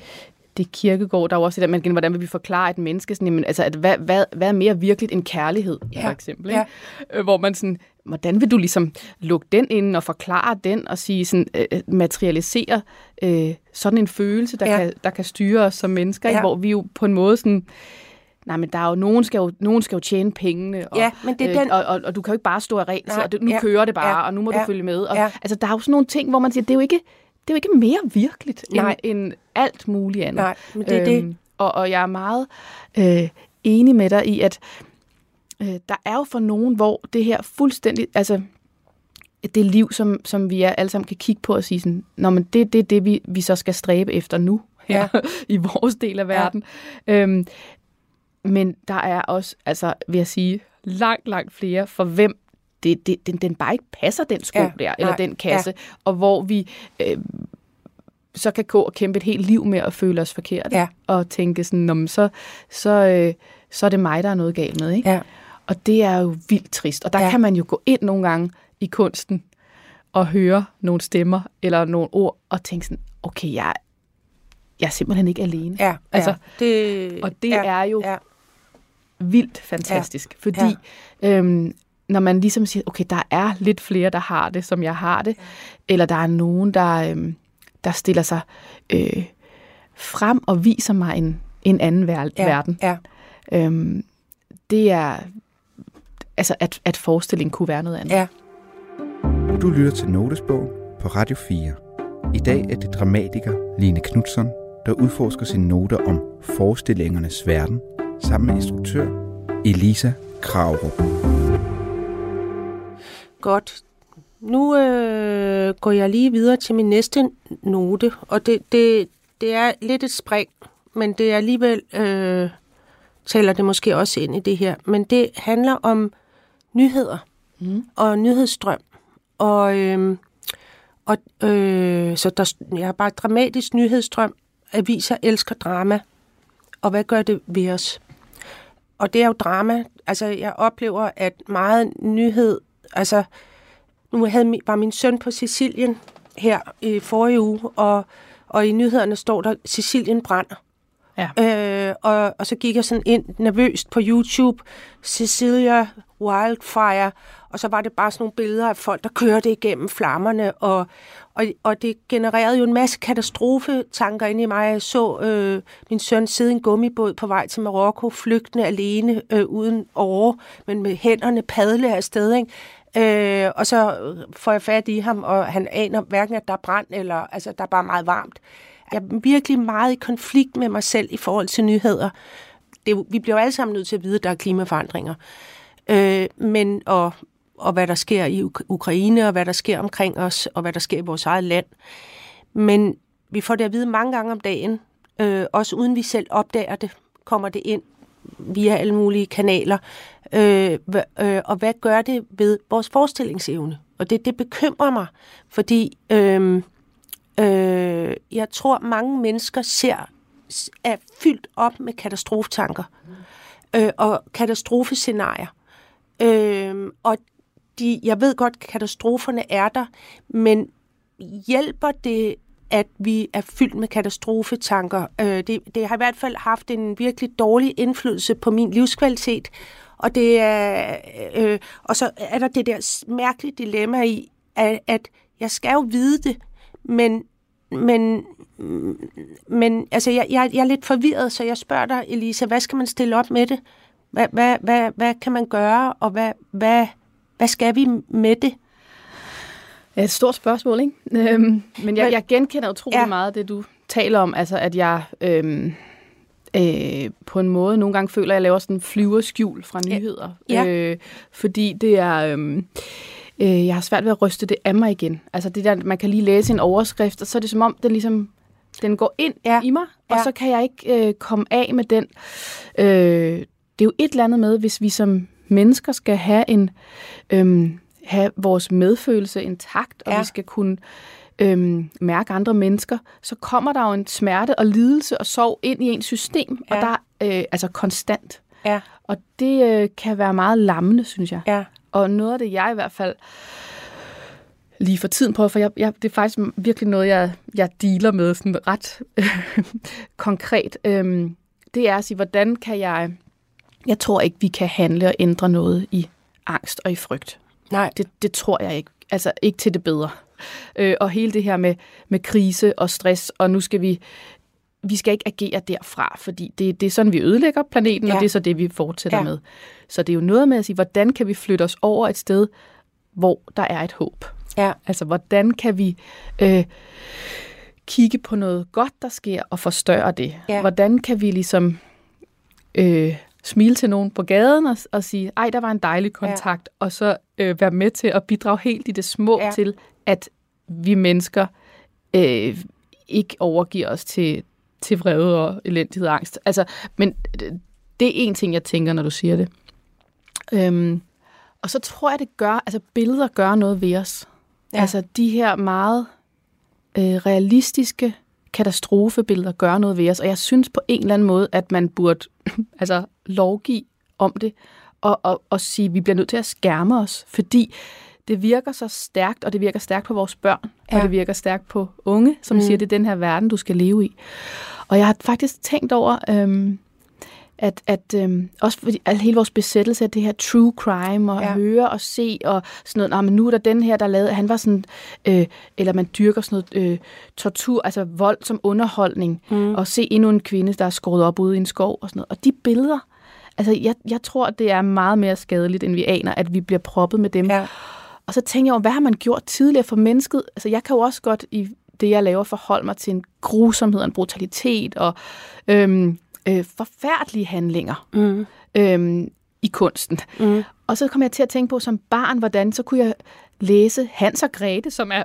det kirkegård, der er også det der, men hvordan vil vi forklare et menneske, sådan, jamen, altså, at hvad, hvad, hvad er mere virkeligt end kærlighed, ja. for eksempel, ikke? Ja. Øh, hvor man sådan, hvordan vil du ligesom lukke den ind og forklare den og sige sådan, øh, materialisere øh, sådan en følelse, der, ja. kan, der kan styre os som mennesker, ja. ikke? hvor vi jo på en måde sådan, nej, men der er jo, nogen skal jo, nogen skal jo tjene pengene, og, ja, men det er øh, den... og, og, og, du kan jo ikke bare stå af regel, og nu ja, kører det bare, ja, og nu må ja, du følge med. Og, ja. Altså, der er jo sådan nogle ting, hvor man siger, det er jo ikke, det er jo ikke mere virkeligt end, end alt muligt andet. Nej, men det er øhm, det. Og, og jeg er meget øh, enig med dig i, at øh, der er jo for nogen, hvor det her fuldstændig, altså det liv, som, som vi er, alle sammen kan kigge på og sige sådan, Nå, men det er det, det, vi, vi så skal stræbe efter nu her ja. i vores del af verden. Ja. Øhm, men der er også, altså vil jeg sige, langt, langt flere, for hvem det, det, den, den bare ikke passer, den sko ja, der, eller nej, den kasse, ja. og hvor vi øh, så kan gå og kæmpe et helt liv med at føle os forkert, ja. og tænke sådan, så, så, øh, så er det mig, der er noget galt med. Ikke? Ja. Og det er jo vildt trist. Og der ja. kan man jo gå ind nogle gange i kunsten og høre nogle stemmer eller nogle ord, og tænke sådan, okay, jeg, jeg er simpelthen ikke alene. Ja, altså, ja. Det, og det ja, er jo ja. Vildt fantastisk, ja, fordi ja. Øhm, når man ligesom siger, okay, der er lidt flere, der har det, som jeg har det, eller der er nogen, der, øhm, der stiller sig øh, frem og viser mig en, en anden ver- ja, verden. Ja. Øhm, det er, altså, at, at forestillingen kunne være noget andet. Ja. Du lytter til Notesbog på Radio 4. I dag er det dramatiker Line Knudsen, der udforsker sine noter om forestillingernes verden, sammen med instruktør Elisa Kravrup. Godt. Nu øh, går jeg lige videre til min næste note, og det, det, det er lidt et spring, men det er alligevel, øh, taler det måske også ind i det her, men det handler om nyheder mm. og nyhedsstrøm. Og, øh, og øh, så der, jeg har bare dramatisk nyhedsstrøm. Aviser elsker drama. Og hvad gør det ved os? Og det er jo drama. Altså, jeg oplever, at meget nyhed... Altså, nu havde, var min søn på Sicilien her i forrige uge, og, og i nyhederne står der, Sicilien brænder. Ja. Øh, og, og så gik jeg sådan ind nervøst på YouTube, Cecilia Wildfire, og så var det bare sådan nogle billeder af folk, der kørte igennem flammerne, og, og, og det genererede jo en masse katastrofetanker ind i mig. Jeg så øh, min søn sidde i en gummibåd på vej til Marokko, flygtende alene, øh, uden åre, men med hænderne padle afsted, ikke? Øh, og så øh, får jeg fat i ham, og han aner hverken, at der er brand, eller altså, der er bare meget varmt. Jeg er virkelig meget i konflikt med mig selv i forhold til nyheder. Det, vi bliver jo alle sammen nødt til at vide, at der er klimaforandringer. Øh, men, og, og hvad der sker i Ukraine, og hvad der sker omkring os, og hvad der sker i vores eget land. Men vi får det at vide mange gange om dagen, øh, også uden vi selv opdager det, kommer det ind via alle mulige kanaler. Øh, øh, og hvad gør det ved vores forestillingsevne? Og det, det bekymrer mig, fordi øh, øh, jeg tror, mange mennesker ser er fyldt op med katastrofetanker øh, og katastrofescenarier. Øh, og de, jeg ved godt, katastroferne er der, men hjælper det, at vi er fyldt med katastrofetanker? Øh, det, det har i hvert fald haft en virkelig dårlig indflydelse på min livskvalitet. Og, det er, øh, og så er der det der mærkelige dilemma i, at, at jeg skal jo vide det, men, men men altså, jeg, jeg, jeg er lidt forvirret, så jeg spørger dig, Elisa, hvad skal man stille op med det? Hvad, hvad, hvad, hvad kan man gøre, og hvad, hvad, hvad skal vi med det? Ja, et stort spørgsmål, ikke? Øhm, men jeg, jeg genkender utrolig Ja. meget det, du taler om. Altså, at jeg øhm, øh, på en måde nogle gange føler, at jeg laver sådan en flyverskjul fra nyheder. Ja. Øh, fordi det er... Øhm, øh, jeg har svært ved at ryste det af mig igen. Altså det der, man kan lige læse en overskrift, og så er det som om, den ligesom den går ind Ja. i mig, og Ja. så kan jeg ikke øh, komme af med den. Øh, det er jo et eller andet med, hvis vi som mennesker skal have en øhm, have vores medfølelse intakt, og Ja. vi skal kunne øhm, mærke andre mennesker, så kommer der jo en smerte og lidelse og sorg ind i ens system, Ja. og der er øh, altså konstant. Ja, Og det øh, kan være meget lammende, synes jeg. ja, Og noget af det, jeg i hvert fald lige for tiden på, for jeg, jeg, det er faktisk virkelig noget, jeg, jeg dealer med sådan ret konkret, øhm, det er at sige, hvordan kan jeg... Jeg tror ikke, vi kan handle og ændre noget i angst og i frygt. nej, Det, det tror jeg ikke. Altså ikke til det bedre. Øh, og hele det her med, med krise og stress, og nu skal vi... Vi skal ikke agere derfra, fordi det, det er sådan, vi ødelægger planeten, Ja. og det er så det, vi fortsætter Ja. med. Så det er jo noget med at sige, hvordan kan vi flytte os over et sted, hvor der er et håb? ja, Altså, hvordan kan vi øh, kigge på noget godt, der sker, og forstørre det? Ja. Hvordan kan vi ligesom øh, smile til nogen på gaden og, og sige, ej, der var en dejlig kontakt, ja. og så øh, være med til at bidrage helt i det små Ja. til, at vi mennesker øh, ikke overgiver os til, til vrede og elendighed og angst. Altså, men øh, det er en ting, jeg tænker, når du siger det. Øhm, og så tror jeg, det gør, altså billeder gør noget ved os. Ja. Altså de her meget øh, realistiske katastrofebilleder gør noget ved os, og jeg synes på en eller anden måde, at man burde altså lovgive om det, og, og, og sige, at vi bliver nødt til at skærme os, fordi det virker så stærkt, og det virker stærkt på vores børn. Ja. og det virker stærkt på unge, som mm. siger, det er den her verden, du skal leve i. Og jeg har faktisk tænkt over, øhm, at, at øhm, også fordi al hele vores besættelse af det her true crime, og ja. høre og se, og sådan noget, nah, men nu er der den her, der lavede, han var sådan, øh, eller man dyrker sådan noget øh, tortur, altså vold som underholdning, mm. og se endnu en kvinde, der er skåret op ude i en skov og sådan noget. Og de billeder, altså jeg, jeg tror, det er meget mere skadeligt, end vi aner, at vi bliver proppet med dem. ja, Og så tænker jeg over, hvad har man gjort tidligere for mennesket? Altså, jeg kan jo også godt i det, jeg laver, forholde mig til en grusomhed og en brutalitet og øhm, øh, forfærdelige handlinger mm, øhm, i kunsten. mm, Og så kom jeg til at tænke på som barn, hvordan så kunne jeg læse Hans og Grete, som er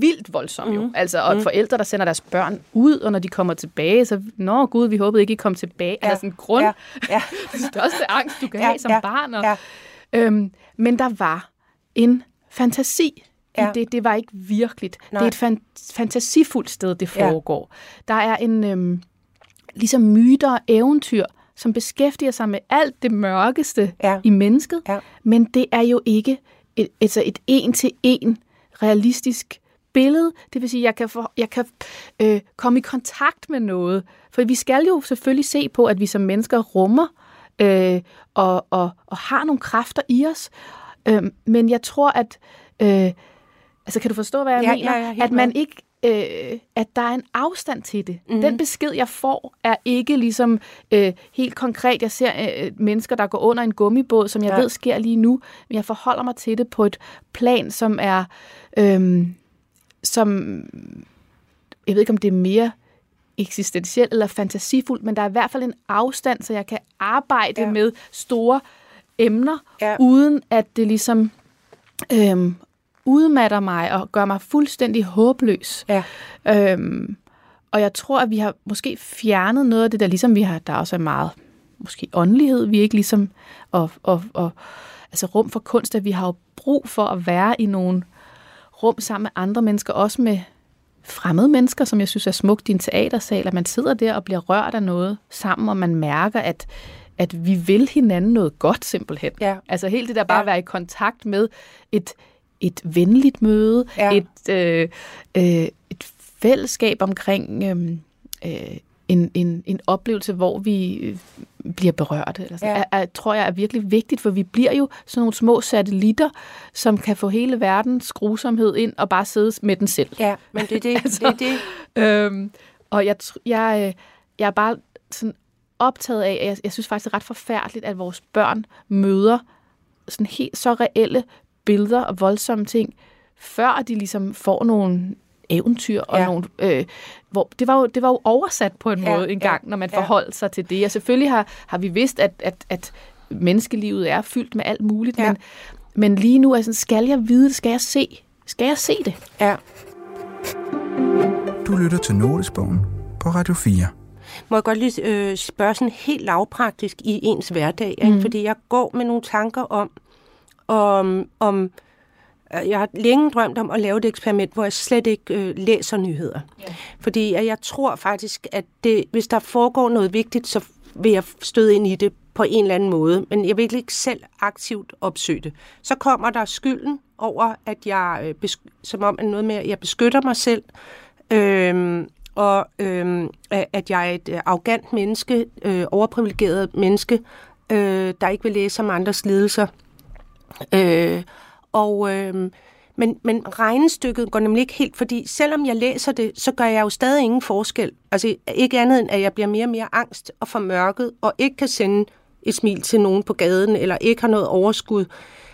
vildt voldsom jo. Mhm. Altså, og forældre, der sender deres børn ud, og når de kommer tilbage, så, nå gud, vi håbede ikke, I kom tilbage. Ja. Altså sådan en grund, ja, ja, den største angst, du kan Ja, have som ja, barn. Og, ja. øhm, men der var en fantasi Ja. i det. Det var ikke virkeligt. Nej. Det er et fan- fantasifuldt sted, det Ja. foregår. Der er en øhm, ligesom myter og eventyr, som beskæftiger sig med alt det mørkeste Ja. i mennesket. Ja. Men det er jo ikke et, altså et en-til-en realistisk billede. Det vil sige, at jeg kan, for, jeg kan øh, komme i kontakt med noget. For vi skal jo selvfølgelig se på, at vi som mennesker rummer øh, og, og, og har nogle kræfter i os. Øh, men jeg tror, at... Øh, altså, kan du forstå, hvad jeg Ja, mener? ja, ja, at man med. ikke... Øh, at der er en afstand til det. Mm. Den besked, jeg får, er ikke ligesom øh, helt konkret. Jeg ser øh, mennesker, der går under en gummibåd, som jeg Ja. ved sker lige nu, men jeg forholder mig til det på et plan, som er... Øh, som jeg ved ikke, om det er mere eksistentielt eller fantasifuldt, men der er i hvert fald en afstand, så jeg kan arbejde ja. med store emner, Ja. uden at det ligesom øhm, udmatter mig og gør mig fuldstændig håbløs. ja, Øhm, og jeg tror, at vi har måske fjernet noget af det der, ligesom vi har, der også er meget måske åndelighed, vi er ikke ligesom, og, og, og altså rum for kunst, at vi har jo brug for at være i nogle rum sammen med andre mennesker, også med fremmede mennesker, som jeg synes er smukt i en teatersal, at man sidder der og bliver rørt af noget sammen, og man mærker, at, at vi vil hinanden noget godt simpelthen. Ja. Altså helt det der bare Ja. at være i kontakt med et, et venligt møde, Ja. et, øh, øh, et fællesskab omkring øh, øh, en, en, en oplevelse, hvor vi øh, bliver berørt. Eller sådan, Ja. er, er, tror jeg er virkelig vigtigt, for vi bliver jo sådan nogle små satellitter, som kan få hele verdens grusomhed ind og bare sidde med den selv. Ja, men det er det. Altså, det, er det. Øhm, og jeg, jeg, øh, jeg er bare sådan optaget af, at jeg, jeg synes faktisk, det er ret forfærdeligt, at vores børn møder sådan helt så reelle billeder og voldsomme ting, før de ligesom får nogle eventyr og Ja. nogle øh, hvor det var jo det var jo oversat på en Ja, måde en gang, ja, når man ja. forholdt sig til det. Og selvfølgelig har har vi vidst at at at menneskelivet er fyldt med alt muligt, Ja. men men lige nu er sådan, skal jeg vide? Skal jeg se? Skal jeg se det? Ja. Du lytter til Notesbogen på Radio 4. Må jeg godt lige øh, spørge sådan helt lavpraktisk i ens hverdag, ikke? Mhm. fordi jeg går med nogle tanker om, om, om øh, jeg har længe drømt om at lave et eksperiment, hvor jeg slet ikke øh, læser nyheder. Ja. Fordi at jeg tror faktisk, at det, hvis der foregår noget vigtigt, så vil jeg støde ind i det på en eller anden måde, men jeg vil ikke selv aktivt opsøge det. Så kommer der skylden over, at jeg, øh, besk- som om at noget med, at jeg beskytter mig selv, øhm, og at at jeg er et øh, arrogant menneske, øh, overprivilegeret menneske, øh, der ikke vil læse om andres lidelser. Øh, og, øh, men, men regnestykket går nemlig ikke helt, fordi selvom jeg læser det, så gør jeg jo stadig ingen forskel. Altså ikke andet end, at jeg bliver mere og mere angst og formørket, og ikke kan sende et smil til nogen på gaden, eller ikke har noget overskud.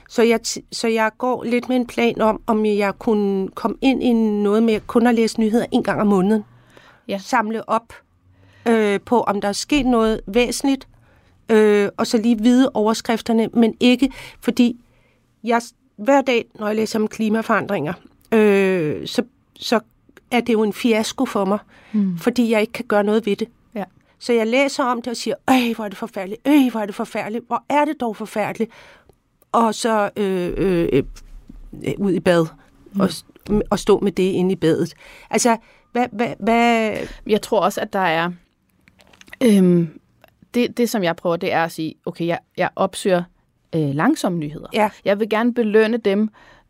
Så jeg, så jeg går lidt med en plan om, om jeg kunne komme ind i noget med kun at læse nyheder en gang om måneden. Ja. Samle op øh, på, om der er sket noget væsentligt, øh, og så lige vide overskrifterne, men ikke, fordi jeg, hver dag, når jeg læser om klimaforandringer, øh, så, så er det jo en fiasko for mig, mm. fordi jeg ikke kan gøre noget ved det. Ja. Så jeg læser om det og siger, øj, hvor er det forfærdeligt, øj, hvor er det forfærdeligt, hvor er det dog forfærdeligt. Og så øh, øh, øh, ud i bad mm. og, og stå med det inde i badet. Altså, hvad, hvad, hvad, Jeg tror også, at der er... Øhm, det, det, som jeg prøver, det er at sige, okay, jeg, jeg opsøger øh, langsomme nyheder. Ja. Jeg vil gerne belønne dem,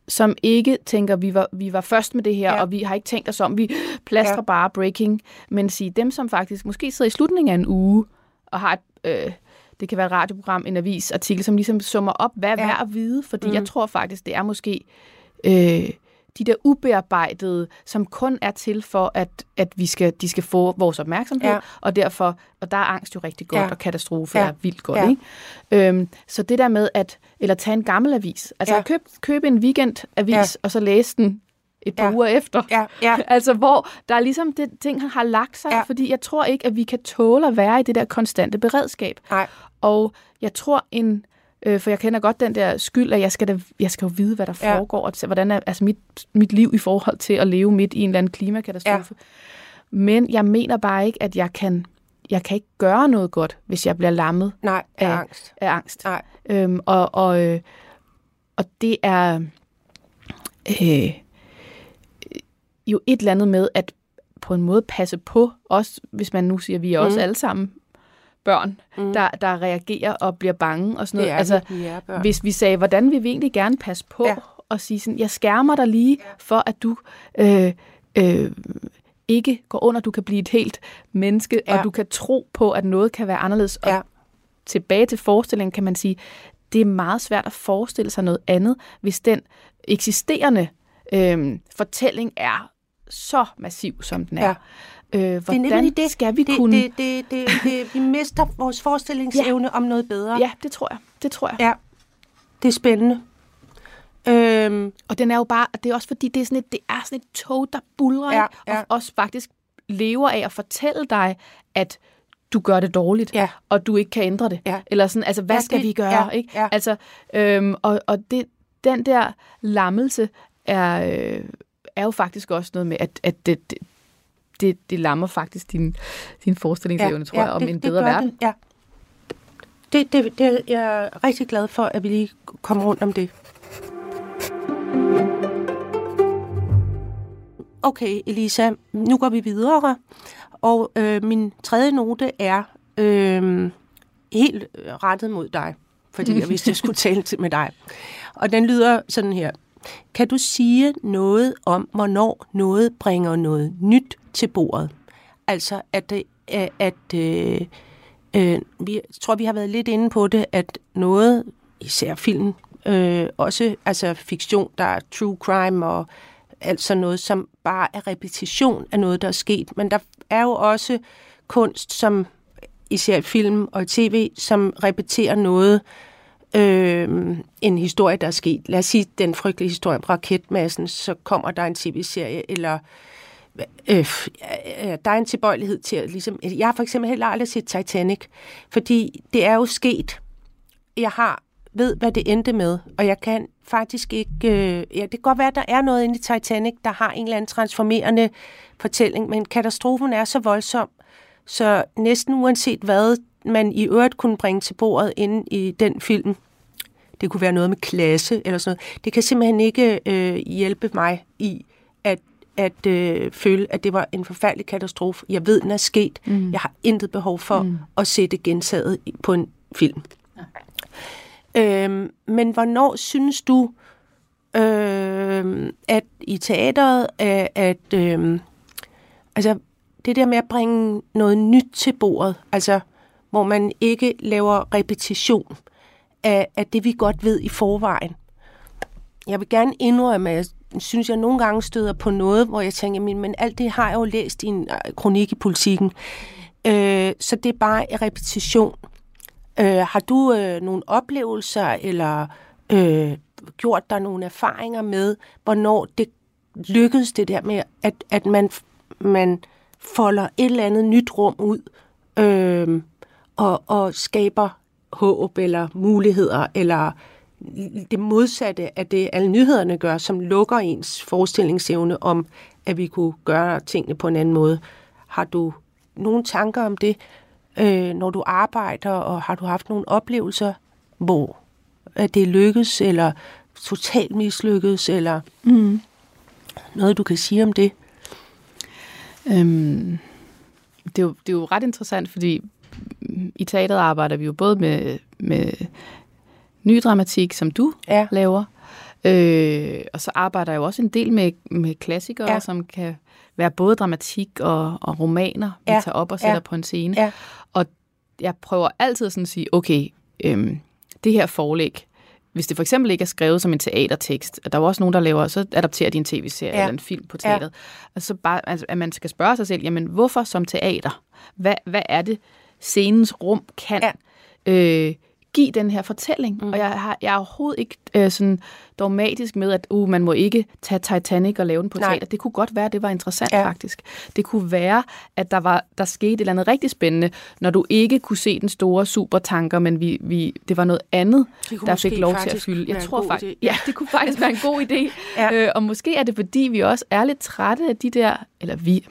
som ikke tænker, vi var, vi var først med det her, Ja. og vi har ikke tænkt os om, vi plastrer Ja. bare breaking, men sige dem, som faktisk måske sidder i slutningen af en uge, og har et, øh, det kan være et radioprogram, en avis, artikel, som ligesom summer op, hvad er Ja. værd at vide, fordi mm. jeg tror faktisk, det er måske øh, de der ubearbejdede, som kun er til for, at, at vi skal, de skal få vores opmærksomhed, Ja. og derfor, og der er angst jo rigtig godt, Ja. og katastrofe Ja. er vildt godt, Ja. ikke? Øhm, så det der med at, eller tage en gammel avis, altså Ja. ja. køb, køb en weekendavis, Ja. og så læse den et par Ja. uger efter. ja, ja, Altså, hvor der er ligesom det ting, han har lagt sig, ja. fordi jeg tror ikke, at vi kan tåle at være i det der konstante beredskab. nej, Og jeg tror en, øh, for jeg kender godt den der skyld, at jeg skal, da, jeg skal jo vide, hvad der Ja. foregår, og hvordan er altså mit, mit liv i forhold til at leve midt i en eller anden klimakatastrofe. Ja. Men jeg mener bare ikke, at jeg kan, jeg kan ikke gøre noget godt, hvis jeg bliver lammet nej, af Ja. angst. af angst. Nej. Øhm, og, og, øh, og det er øh, jo et eller andet med at på en måde passe på os, hvis man nu siger, at vi er også Mm. alle sammen børn, Mm. der, der reagerer og bliver bange og sådan noget. Det er altså, vi er børn. hvis vi sagde, hvordan vil vi egentlig gerne passe på, Ja. og sige sådan, jeg skærmer dig lige, for at du øh, øh, ikke går under, du kan blive et helt menneske, Ja. og du kan tro på, at noget kan være anderledes. Og Ja. tilbage til forestillingen kan man sige, det er meget svært at forestille sig noget andet, hvis den eksisterende øh, fortælling er så massiv, som den er. Ja. Øh, det er hvordan nemlig det. skal vi det, kunne... Det, det, det, det, vi mister vores forestillingsevne om noget bedre. Ja, det tror jeg. Det tror jeg. ja. Det er spændende. Øhm, Og den er jo bare, det er også fordi, det er sådan et, det er sådan et tog, der bulrer, Ja, ja. og også faktisk lever af at fortælle dig, at du gør det dårligt, Ja. og du ikke kan ændre det. Ja. Eller sådan, altså, hvad Ja, skal vi gøre? ja, ikke? ja. Altså, øhm, og og det, den der lammelse er, øh, er jo faktisk også noget med, at, at det, det, det, det lammer faktisk din, din forestillingsevne, tror jeg, om det, en det bedre gør verden. Det, ja. Det, det, det, jeg er rigtig glad for, at vi lige kom rundt om det. Okay, Elisa, nu går vi videre. Og øh, min tredje note er øh, helt rettet mod dig, fordi jeg vidste, jeg skulle tale til med dig. Og den lyder sådan her. Kan du sige noget om, hvornår noget bringer noget nyt til bordet? Altså, at det at, at øh, øh, vi tror, vi har været lidt inde på det, at noget, især film, øh, også altså fiktion, der er true crime og alt sådan noget, som bare er repetition af noget, der er sket. Men der er jo også kunst, som især film og tv, som repeterer noget, øh, øh, en historie, der er sket. Lad os sige den frygtelige historie om raketmassen, så kommer der en tv-serie, eller øh, der er en tilbøjelighed til at ligesom... Jeg har for eksempel heller aldrig set Titanic, fordi det er jo sket. Jeg har ved, hvad det endte med, og jeg kan faktisk ikke... Øh, ja, det kan godt være, at der er noget inde i Titanic, der har en eller anden transformerende fortælling, men katastrofen er så voldsom, så næsten uanset hvad man i øvrigt kunne bringe til bordet inde i den film, det kunne være noget med klasse eller sådan noget, det kan simpelthen ikke øh, hjælpe mig i at, at øh, føle, at det var en forfærdelig katastrofe. Jeg ved, den er sket. Mm. Jeg har intet behov for mm. at se det gentaget på en film. Ja. Øhm, men hvornår synes du, øh, at i teateret, at, at øh, altså, det der med at bringe noget nyt til bordet, altså hvor man ikke laver repetition af, af det, vi godt ved i forvejen. Jeg vil gerne indrømme, at jeg synes, jeg nogle gange støder på noget, hvor jeg tænker, men, men alt det har jeg jo læst i en øh, kronik i politikken. Øh, så det er bare en repetition. Øh, har du øh, nogle oplevelser, eller øh, gjort dig nogle erfaringer med, hvornår det lykkedes det der med, at, at man, man folder et eller andet nyt rum ud, øh, og, og skaber håb eller muligheder, eller det modsatte af det, alle nyhederne gør, som lukker ens forestillingsevne om, at vi kunne gøre tingene på en anden måde. Har du nogle tanker om det, øh, når du arbejder, og har du haft nogle oplevelser, hvor at det lykkes, eller totalt mislykkes, eller mm. noget, du kan sige om det? Øhm, det, er jo, det er jo ret interessant, fordi i teateret arbejder vi jo både med, med ny dramatik, som du ja. laver, øh, og så arbejder jeg jo også en del med, med klassikere, ja. som kan være både dramatik og, og romaner, vi ja. tager op og sætter ja. på en scene. Ja. Og jeg prøver altid sådan at sige, okay, øhm, det her forlæg, hvis det for eksempel ikke er skrevet som en teatertekst, og der er jo også nogen, der laver, så adapterer de en tv-serie ja. eller en film på teateret, ja. altså bare, altså, at man skal spørge sig selv, jamen hvorfor som teater? Hvad, hvad er det, scenens rum kan ja. øh, give den her fortælling. Mm. Og jeg, har, jeg er overhovedet ikke øh, sådan dogmatisk med, at uh, man må ikke tage Titanic og lave den på Nej. teater. Det kunne godt være, at det var interessant ja. faktisk. Det kunne være, at der var der skete et eller andet rigtig spændende, når du ikke kunne se den store supertanker, men vi, vi, det var noget andet, der fik lov til at fylde. Jeg tror faktisk, ja, det kunne faktisk være en god idé. ja. øh, og måske er det, fordi vi også er lidt trætte af de der, eller vi,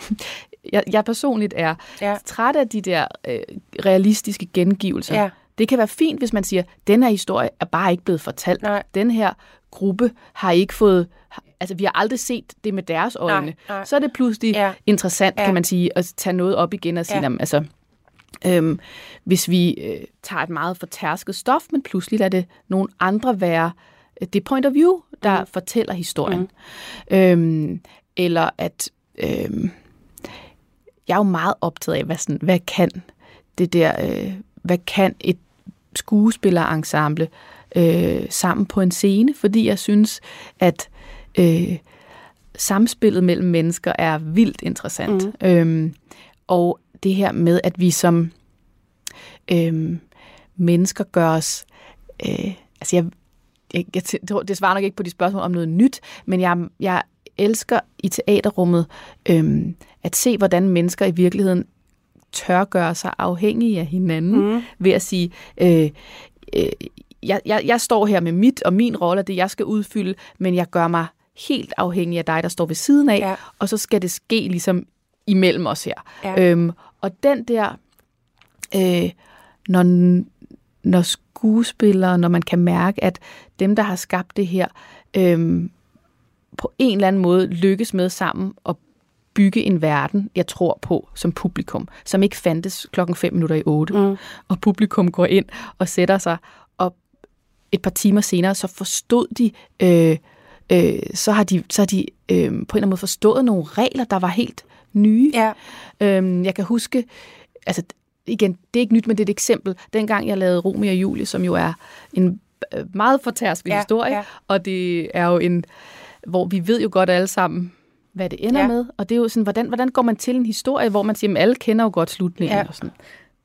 jeg, jeg personligt er ja. træt af de der øh, realistiske gengivelser. Ja. Det kan være fint, hvis man siger, den her historie er bare ikke blevet fortalt. Nej. Den her gruppe har ikke fået... Altså, vi har aldrig set det med deres øjne. Nej, nej. Så er det pludselig ja. interessant, ja. kan man sige, at tage noget op igen og sige, ja. jamen, altså, øhm, hvis vi øh, tager et meget fortærsket stof, men pludselig lader det nogle andre være øh, det point of view, der mm. fortæller historien. Mm. Øhm, eller at... Øhm, jeg er jo meget optaget af, hvad, sådan, hvad kan det der, øh, hvad kan et skuespillerensemble øh, sammen på en scene, fordi jeg synes, at øh, samspillet mellem mennesker er vildt interessant. Mm. Øhm, og det her med, at vi som øh, mennesker gør os... Øh, altså jeg, jeg, jeg, det svarer nok ikke på de spørgsmål om noget nyt, men jeg, jeg elsker i teaterrummet øh, at se, hvordan mennesker i virkeligheden tør gøre sig afhængige af hinanden mm. ved at sige, øh, øh, jeg, jeg, jeg står her med mit og min rolle, det jeg skal udfylde, men jeg gør mig helt afhængig af dig, der står ved siden af, ja. og så skal det ske ligesom imellem os her. Ja. Øhm, og den der, øh, når, når skuespillere, når man kan mærke, at dem, der har skabt det her, øh, på en eller anden måde lykkes med sammen at bygge en verden, jeg tror på som publikum, som ikke fandtes klokken 5 minutter i 8. Mm. Og publikum går ind og sætter sig, og et par timer senere, så forstod de, øh, øh, så har de, så har de øh, på en eller anden måde forstået nogle regler, der var helt nye. Ja. Øh, jeg kan huske altså igen, det er ikke nyt, men det er et eksempel. Dengang jeg lavede Romeo og Julie, som jo er en øh, meget fortærskelig ja, historie, ja. og det er jo en, hvor vi ved jo godt alle sammen, hvad det ender ja. med, og det er jo sådan, hvordan, hvordan går man til en historie, hvor man siger, at alle kender jo godt slutningen, ja. og sådan.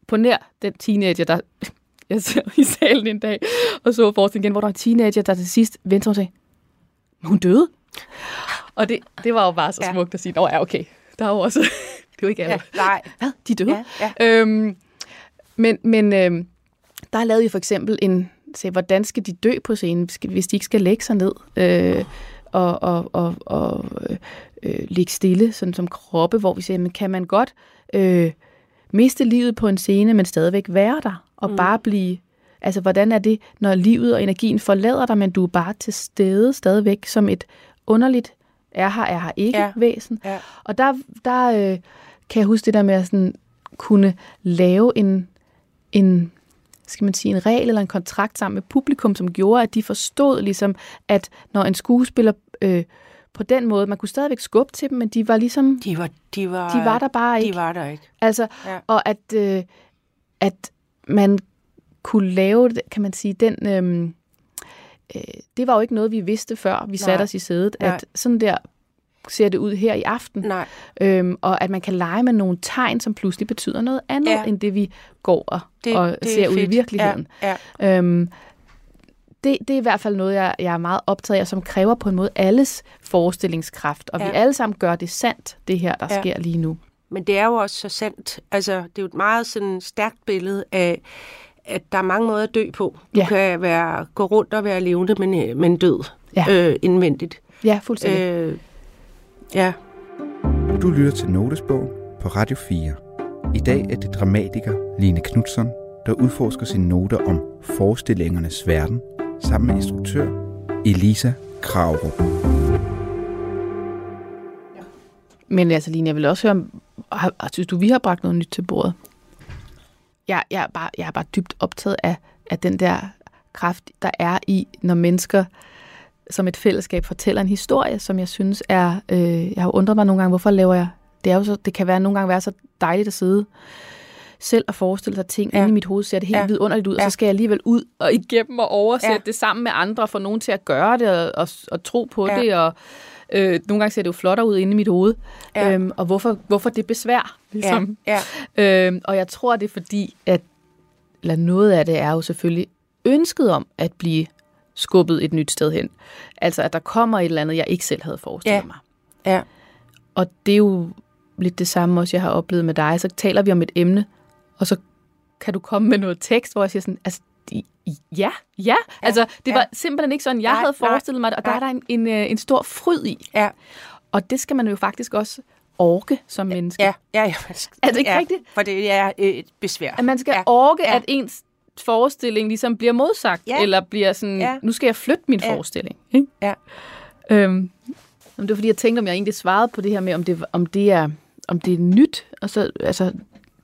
På nær den teenager, der jeg sad i salen en dag, og så forestillingen igen, hvor der var en teenager, der til sidst vendte sig og sagde, hun døde. Og det, det var jo bare så smukt ja. at sige, nå ja, okay, der er jo også, det er jo ikke alle. Ja, nej. Hvad? De døde? Ja, ja. Øhm, men men øhm, der lavede vi for eksempel en, se, hvordan skal de dø på scenen, hvis de ikke skal lægge sig ned øh, og, og, og, og øh, ligge stille, sådan som kroppe, hvor vi siger, men kan man godt øh, miste livet på en scene, men stadigvæk være der, og mm. bare blive Altså, hvordan er det, når livet og energien forlader dig, men du er bare til stede stadigvæk som et underligt er her, er her ikke ja. væsen. Ja. Og der, der øh, kan jeg huske det der med at sådan, kunne lave en, en, skal man sige, en regel eller en kontrakt sammen med publikum, som gjorde, at de forstod ligesom, at når en skuespiller øh, på den måde, man kunne stadigvæk skubbe til dem, men de var ligesom... De var, de var, de var der bare ikke. De var der ikke. Altså, ja. og at, øh, at man kunne lave, kan man sige, den... Øh, øh, det var jo ikke noget, vi vidste før, vi satte os i sædet, Nej. at sådan der ser det ud her i aften. Nej. Øhm, og at man kan lege med nogle tegn, som pludselig betyder noget andet, ja. end det vi går og, det, og det ser ud i virkeligheden. Ja. Ja. Øhm, det, det er i hvert fald noget, jeg, jeg er meget optaget af, som kræver på en måde alles forestillingskraft. Og ja. vi alle sammen gør det sandt, det her, der ja. sker lige nu. Men det er jo også så sandt. Altså, det er jo et meget sådan stærkt billede af, at der er mange måder at dø på. Du ja. kan være, gå rundt og være levende, men, men død ja. øh, indvendigt. Ja, fuldstændig. Øh, ja. Du lytter til Notesbog på Radio 4. I dag er det dramatiker Line Knudsen, der udforsker sine noter om forestillingernes verden, sammen med instruktør Elisa Kravrup. Men altså, Line, jeg vil også høre, har, synes du, vi har bragt noget nyt til bordet? jeg, jeg, er bare, jeg er bare dybt optaget af, af den der kraft, der er i, når mennesker som et fællesskab fortæller en historie, som jeg synes er... Øh, jeg har undret mig nogle gange, hvorfor laver jeg... Det, er jo så, det kan være nogle gange være så dejligt at sidde selv at forestille sig ting ja. inde i mit hoved, ser det helt ja. vidunderligt ud, ja. og så skal jeg alligevel ud og igennem og oversætte ja. det sammen med andre, for nogen til at gøre det og, og, og tro på ja. det, og øh, nogle gange ser det jo flottere ud inde i mit hoved. Ja. Øhm, og hvorfor, hvorfor det besvær? Ligesom. Ja. Ja. Øhm, og jeg tror, det er fordi, at eller noget af det er jo selvfølgelig ønsket om at blive skubbet et nyt sted hen. Altså, at der kommer et eller andet, jeg ikke selv havde forestillet ja. mig. Ja. Og det er jo lidt det samme også, jeg har oplevet med dig. Så taler vi om et emne, og så kan du komme med noget tekst, hvor jeg siger sådan, altså, ja, ja. Altså, det ja. var simpelthen ikke sådan, jeg nej, havde forestillet mig det, og nej. der er der en, en, øh, en stor fryd i. Ja. Og det skal man jo faktisk også orke som menneske. Ja, ja, ja. Er det ikke ja, rigtigt? For det er et besvær. At man skal ja. orke, ja. at ens forestilling ligesom bliver modsagt, ja. eller bliver sådan, ja. nu skal jeg flytte min ja. forestilling. Ikke? Ja. Øhm, det var fordi, jeg tænkte, om jeg egentlig svarede på det her med, om det, om det, er, om det er nyt. Og så, altså,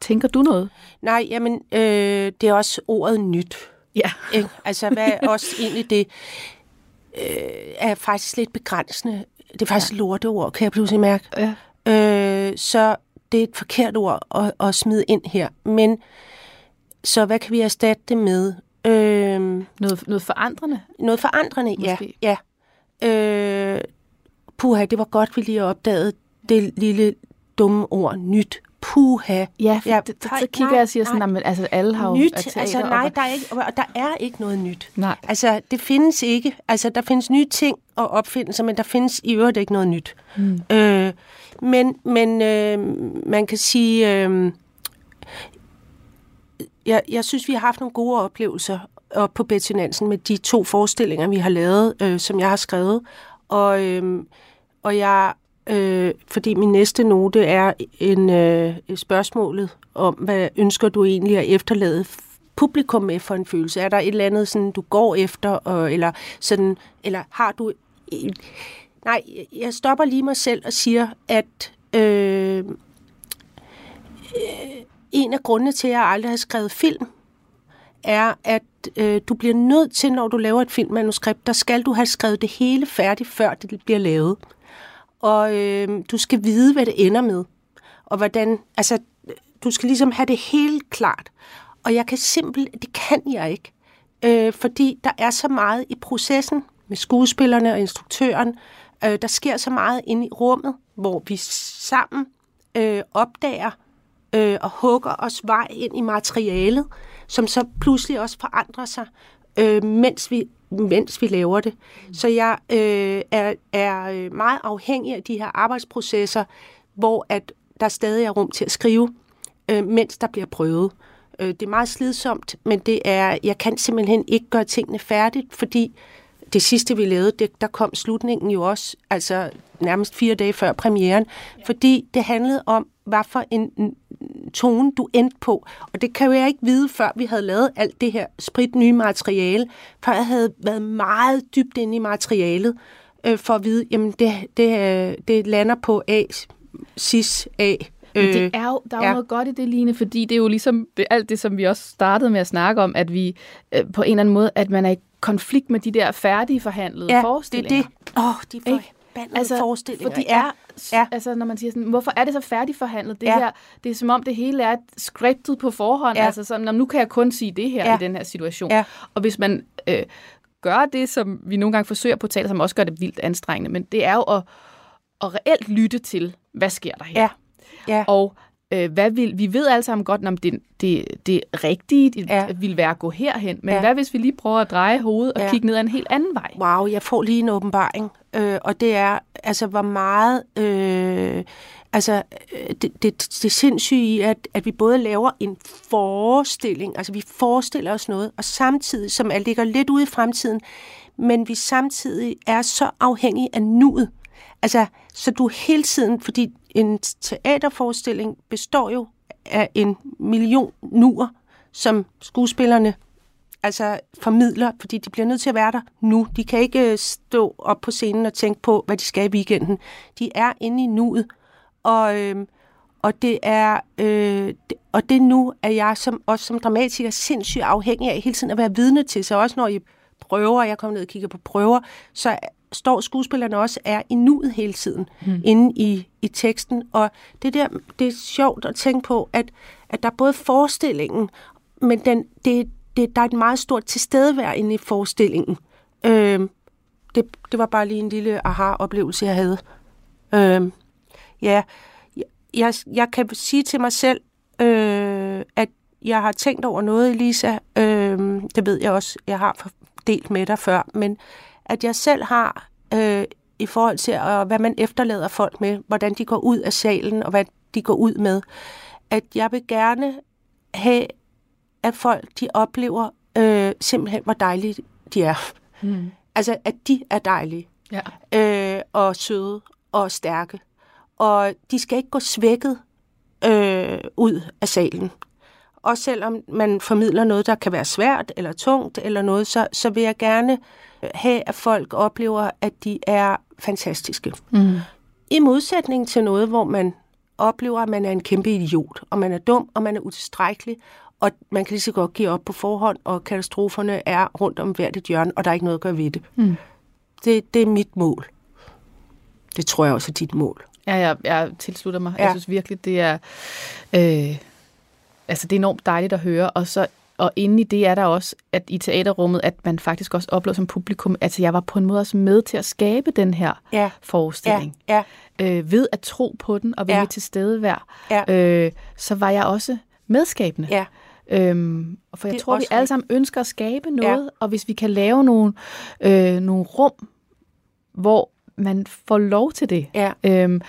tænker du noget? Nej, jamen, øh, det er også ordet nyt. Ja. Ikke? Altså, hvad er også egentlig det, øh, er faktisk lidt begrænsende. Det er faktisk ja. lorteord, kan jeg pludselig mærke. Ja. Øh, så det er et forkert ord at, at smide ind her. Men så hvad kan vi erstatte det med? Øh, noget, noget forandrende? Noget forandrende, Måske. ja. ja. Øh, puha, det var godt, vi lige opdagede det lille dumme ord nyt puha. Ja, for ja, det, så, så kigger nej, jeg og siger sådan, nej, altså alle har nyt, jo altså nej, der er, ikke, der er ikke noget nyt. Nej. Altså det findes ikke, altså der findes nye ting og opfindelser, men der findes i øvrigt ikke noget nyt. Mm. Øh, men men øh, man kan sige, øh, jeg, jeg synes, vi har haft nogle gode oplevelser op på Betty Nansen med de to forestillinger, vi har lavet, øh, som jeg har skrevet. Og, øh, og jeg øh, fordi min næste note er en øh, spørgsmålet om, hvad ønsker du egentlig at efterlade publikum med for en følelse? Er der et eller andet, sådan, du går efter, og, eller, sådan, eller har du... Øh, nej, jeg stopper lige mig selv og siger, at øh, øh, en af grundene til, at jeg aldrig har skrevet film, er, at øh, du bliver nødt til, når du laver et filmmanuskript, der skal du have skrevet det hele færdigt, før det bliver lavet og øh, du skal vide, hvad det ender med. Og hvordan, altså, du skal ligesom have det helt klart. Og jeg kan simpelthen, det kan jeg ikke. Øh, fordi der er så meget i processen med skuespillerne og instruktøren. Øh, der sker så meget inde i rummet, hvor vi sammen øh, opdager øh, og hugger os vej ind i materialet, som så pludselig også forandrer sig, øh, mens, vi, mens vi laver det. Så jeg øh, er, er øh, meget afhængig af de her arbejdsprocesser, hvor at der stadig er rum til at skrive, øh, mens der bliver prøvet. Øh, det er meget slidsomt, men det er, jeg kan simpelthen ikke gøre tingene færdigt, fordi det sidste, vi lavede, det, der kom slutningen jo også, altså nærmest fire dage før premieren, fordi det handlede om, hvad for en tone du endte på. Og det kan jeg ikke vide, før vi havde lavet alt det her sprit nye materiale, før jeg havde været meget dybt inde i materialet, øh, for at vide, jamen det, det, øh, det lander på A, cis A, men det øh, er jo, der er jo ja. noget godt i det, Line, fordi det er jo ligesom det, alt det, som vi også startede med at snakke om, at vi øh, på en eller anden måde, at man er i konflikt med de der færdige forhandlede ja, forestillinger. det er det. Åh, oh, de forbandede altså, forestillinger. For de er, ja. altså når man siger sådan, hvorfor er det så færdigforhandlet? Det ja. her, det er som om det hele er scriptet på forhånd. Ja. Altså sådan, nu kan jeg kun sige det her ja. i den her situation. Ja. Og hvis man øh, gør det, som vi nogle gange forsøger på tale, som også gør det vildt anstrengende, men det er jo at, at reelt lytte til, hvad sker der her? Ja. Ja. Og øh, hvad vil, vi ved alle sammen godt, om det, det, det rigtige ja. vil være at gå herhen, men ja. hvad hvis vi lige prøver at dreje hovedet og ja. kigge ned ad en helt anden vej? Wow, jeg får lige en åbenbaring, øh, og det er, altså hvor meget, øh, altså øh, det, det, det sindssyge i, at, at vi både laver en forestilling, altså vi forestiller os noget, og samtidig, som er ligger lidt ude i fremtiden, men vi samtidig er så afhængige af nuet. Altså, så du hele tiden, fordi en teaterforestilling består jo af en million nuer, som skuespillerne altså formidler, fordi de bliver nødt til at være der nu. De kan ikke øh, stå op på scenen og tænke på, hvad de skal i weekenden. De er inde i nuet, og, øh, og det er øh, og det nu er jeg som, også som dramatiker sindssygt afhængig af hele tiden at være vidne til. Så også når I prøver, jeg kommer ned og kigger på prøver, så står skuespillerne også er i nuet hele tiden mm. inde i, i teksten. Og det der, det er sjovt at tænke på, at, at der er både forestillingen, men den, det, det, der er et meget stort tilstedevær inde i forestillingen. Øh, det, det var bare lige en lille aha-oplevelse, jeg havde. Øh, ja, jeg, jeg kan sige til mig selv, øh, at jeg har tænkt over noget, Elisa. Øh, det ved jeg også, jeg har delt med dig før, men at jeg selv har øh, i forhold til, øh, hvad man efterlader folk med, hvordan de går ud af salen, og hvad de går ud med. At jeg vil gerne have, at folk de oplever øh, simpelthen, hvor dejlige de er. Mm. Altså, at de er dejlige. Ja. Øh, og søde og stærke. Og de skal ikke gå svækket øh, ud af salen. Og selvom man formidler noget, der kan være svært eller tungt eller noget, så, så vil jeg gerne have, at folk oplever, at de er fantastiske. Mm. I modsætning til noget, hvor man oplever, at man er en kæmpe idiot, og man er dum, og man er utilstrækkelig, og man kan lige så godt give op på forhånd, og katastroferne er rundt om hvert et hjørne, og der er ikke noget at gøre ved det. Mm. Det, det er mit mål. Det tror jeg også er dit mål. Ja, jeg, jeg tilslutter mig. Ja. Jeg synes virkelig, det er... Øh, altså, det er enormt dejligt at høre, og så og inde i det er der også, at i teaterrummet, at man faktisk også oplever som publikum, at jeg var på en måde også med til at skabe den her ja. forestilling. Ja. Ja. Øh, ved at tro på den og være ja. til stede hver, ja. øh, så var jeg også medskabende. Ja. Øhm, for jeg det tror, vi alle sammen ønsker at skabe noget, ja. og hvis vi kan lave nogle, øh, nogle rum, hvor man får lov til det, ja. øhm,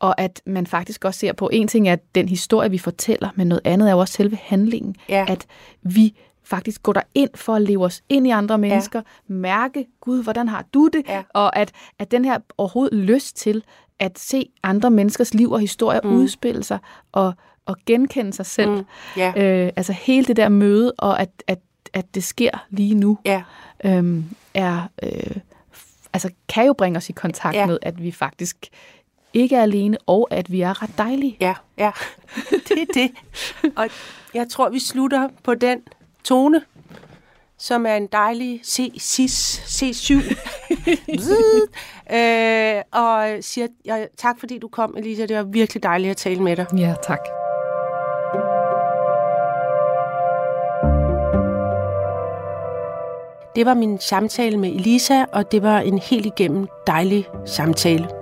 og at man faktisk også ser på, en ting er den historie, vi fortæller, men noget andet er jo også selve handlingen. Ja. At vi faktisk går der ind for at leve os ind i andre mennesker, ja. mærke, Gud, hvordan har du det? Ja. Og at, at den her overhovedet lyst til at se andre menneskers liv og historier mm. udspille sig, og, og genkende sig selv. Mm. Ja. Øh, altså hele det der møde, og at, at, at det sker lige nu, ja. øhm, er... Øh, altså kan jo bringe os i kontakt ja. med, at vi faktisk ikke er alene, og at vi er ret dejlige. Ja, ja. Det er det. Og jeg tror, vi slutter på den tone, som er en dejlig C, cis, C7. øh, og siger ja, tak, fordi du kom, Elisa. Det var virkelig dejligt at tale med dig. Ja, tak. Det var min samtale med Elisa, og det var en helt igennem dejlig samtale.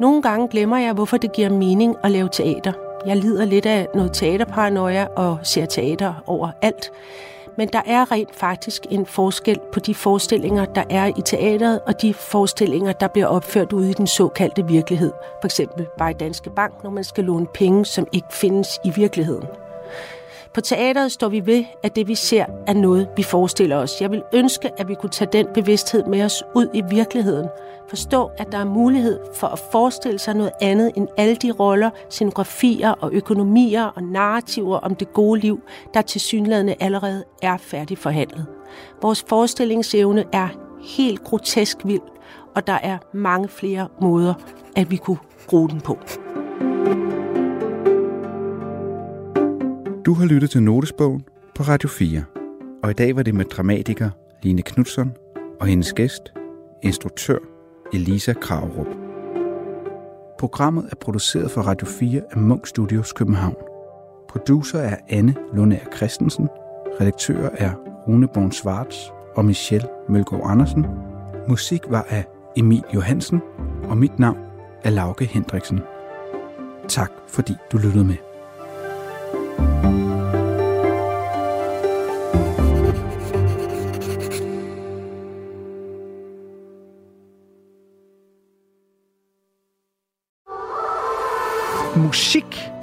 Nogle gange glemmer jeg, hvorfor det giver mening at lave teater. Jeg lider lidt af noget teaterparanoia og ser teater over alt. Men der er rent faktisk en forskel på de forestillinger, der er i teateret, og de forestillinger, der bliver opført ude i den såkaldte virkelighed. For eksempel bare i Danske Bank, når man skal låne penge, som ikke findes i virkeligheden. På teateret står vi ved, at det vi ser er noget, vi forestiller os. Jeg vil ønske, at vi kunne tage den bevidsthed med os ud i virkeligheden. Forstå, at der er mulighed for at forestille sig noget andet end alle de roller, scenografier og økonomier og narrativer om det gode liv, der til synlædende allerede er færdig forhandlet. Vores forestillingsevne er helt grotesk vild, og der er mange flere måder, at vi kunne bruge den på. Du har lyttet til Notesbogen på Radio 4, og i dag var det med dramatiker Line Knudsen og hendes gæst, instruktør Elisa Kravrup. Programmet er produceret for Radio 4 af Munk Studios København. Producer er Anne Lundær Christensen, redaktør er Rune Born Svarts og Michelle Mølgaard Andersen. Musik var af Emil Johansen, og mit navn er Lauke Hendriksen. Tak fordi du lyttede med. Musik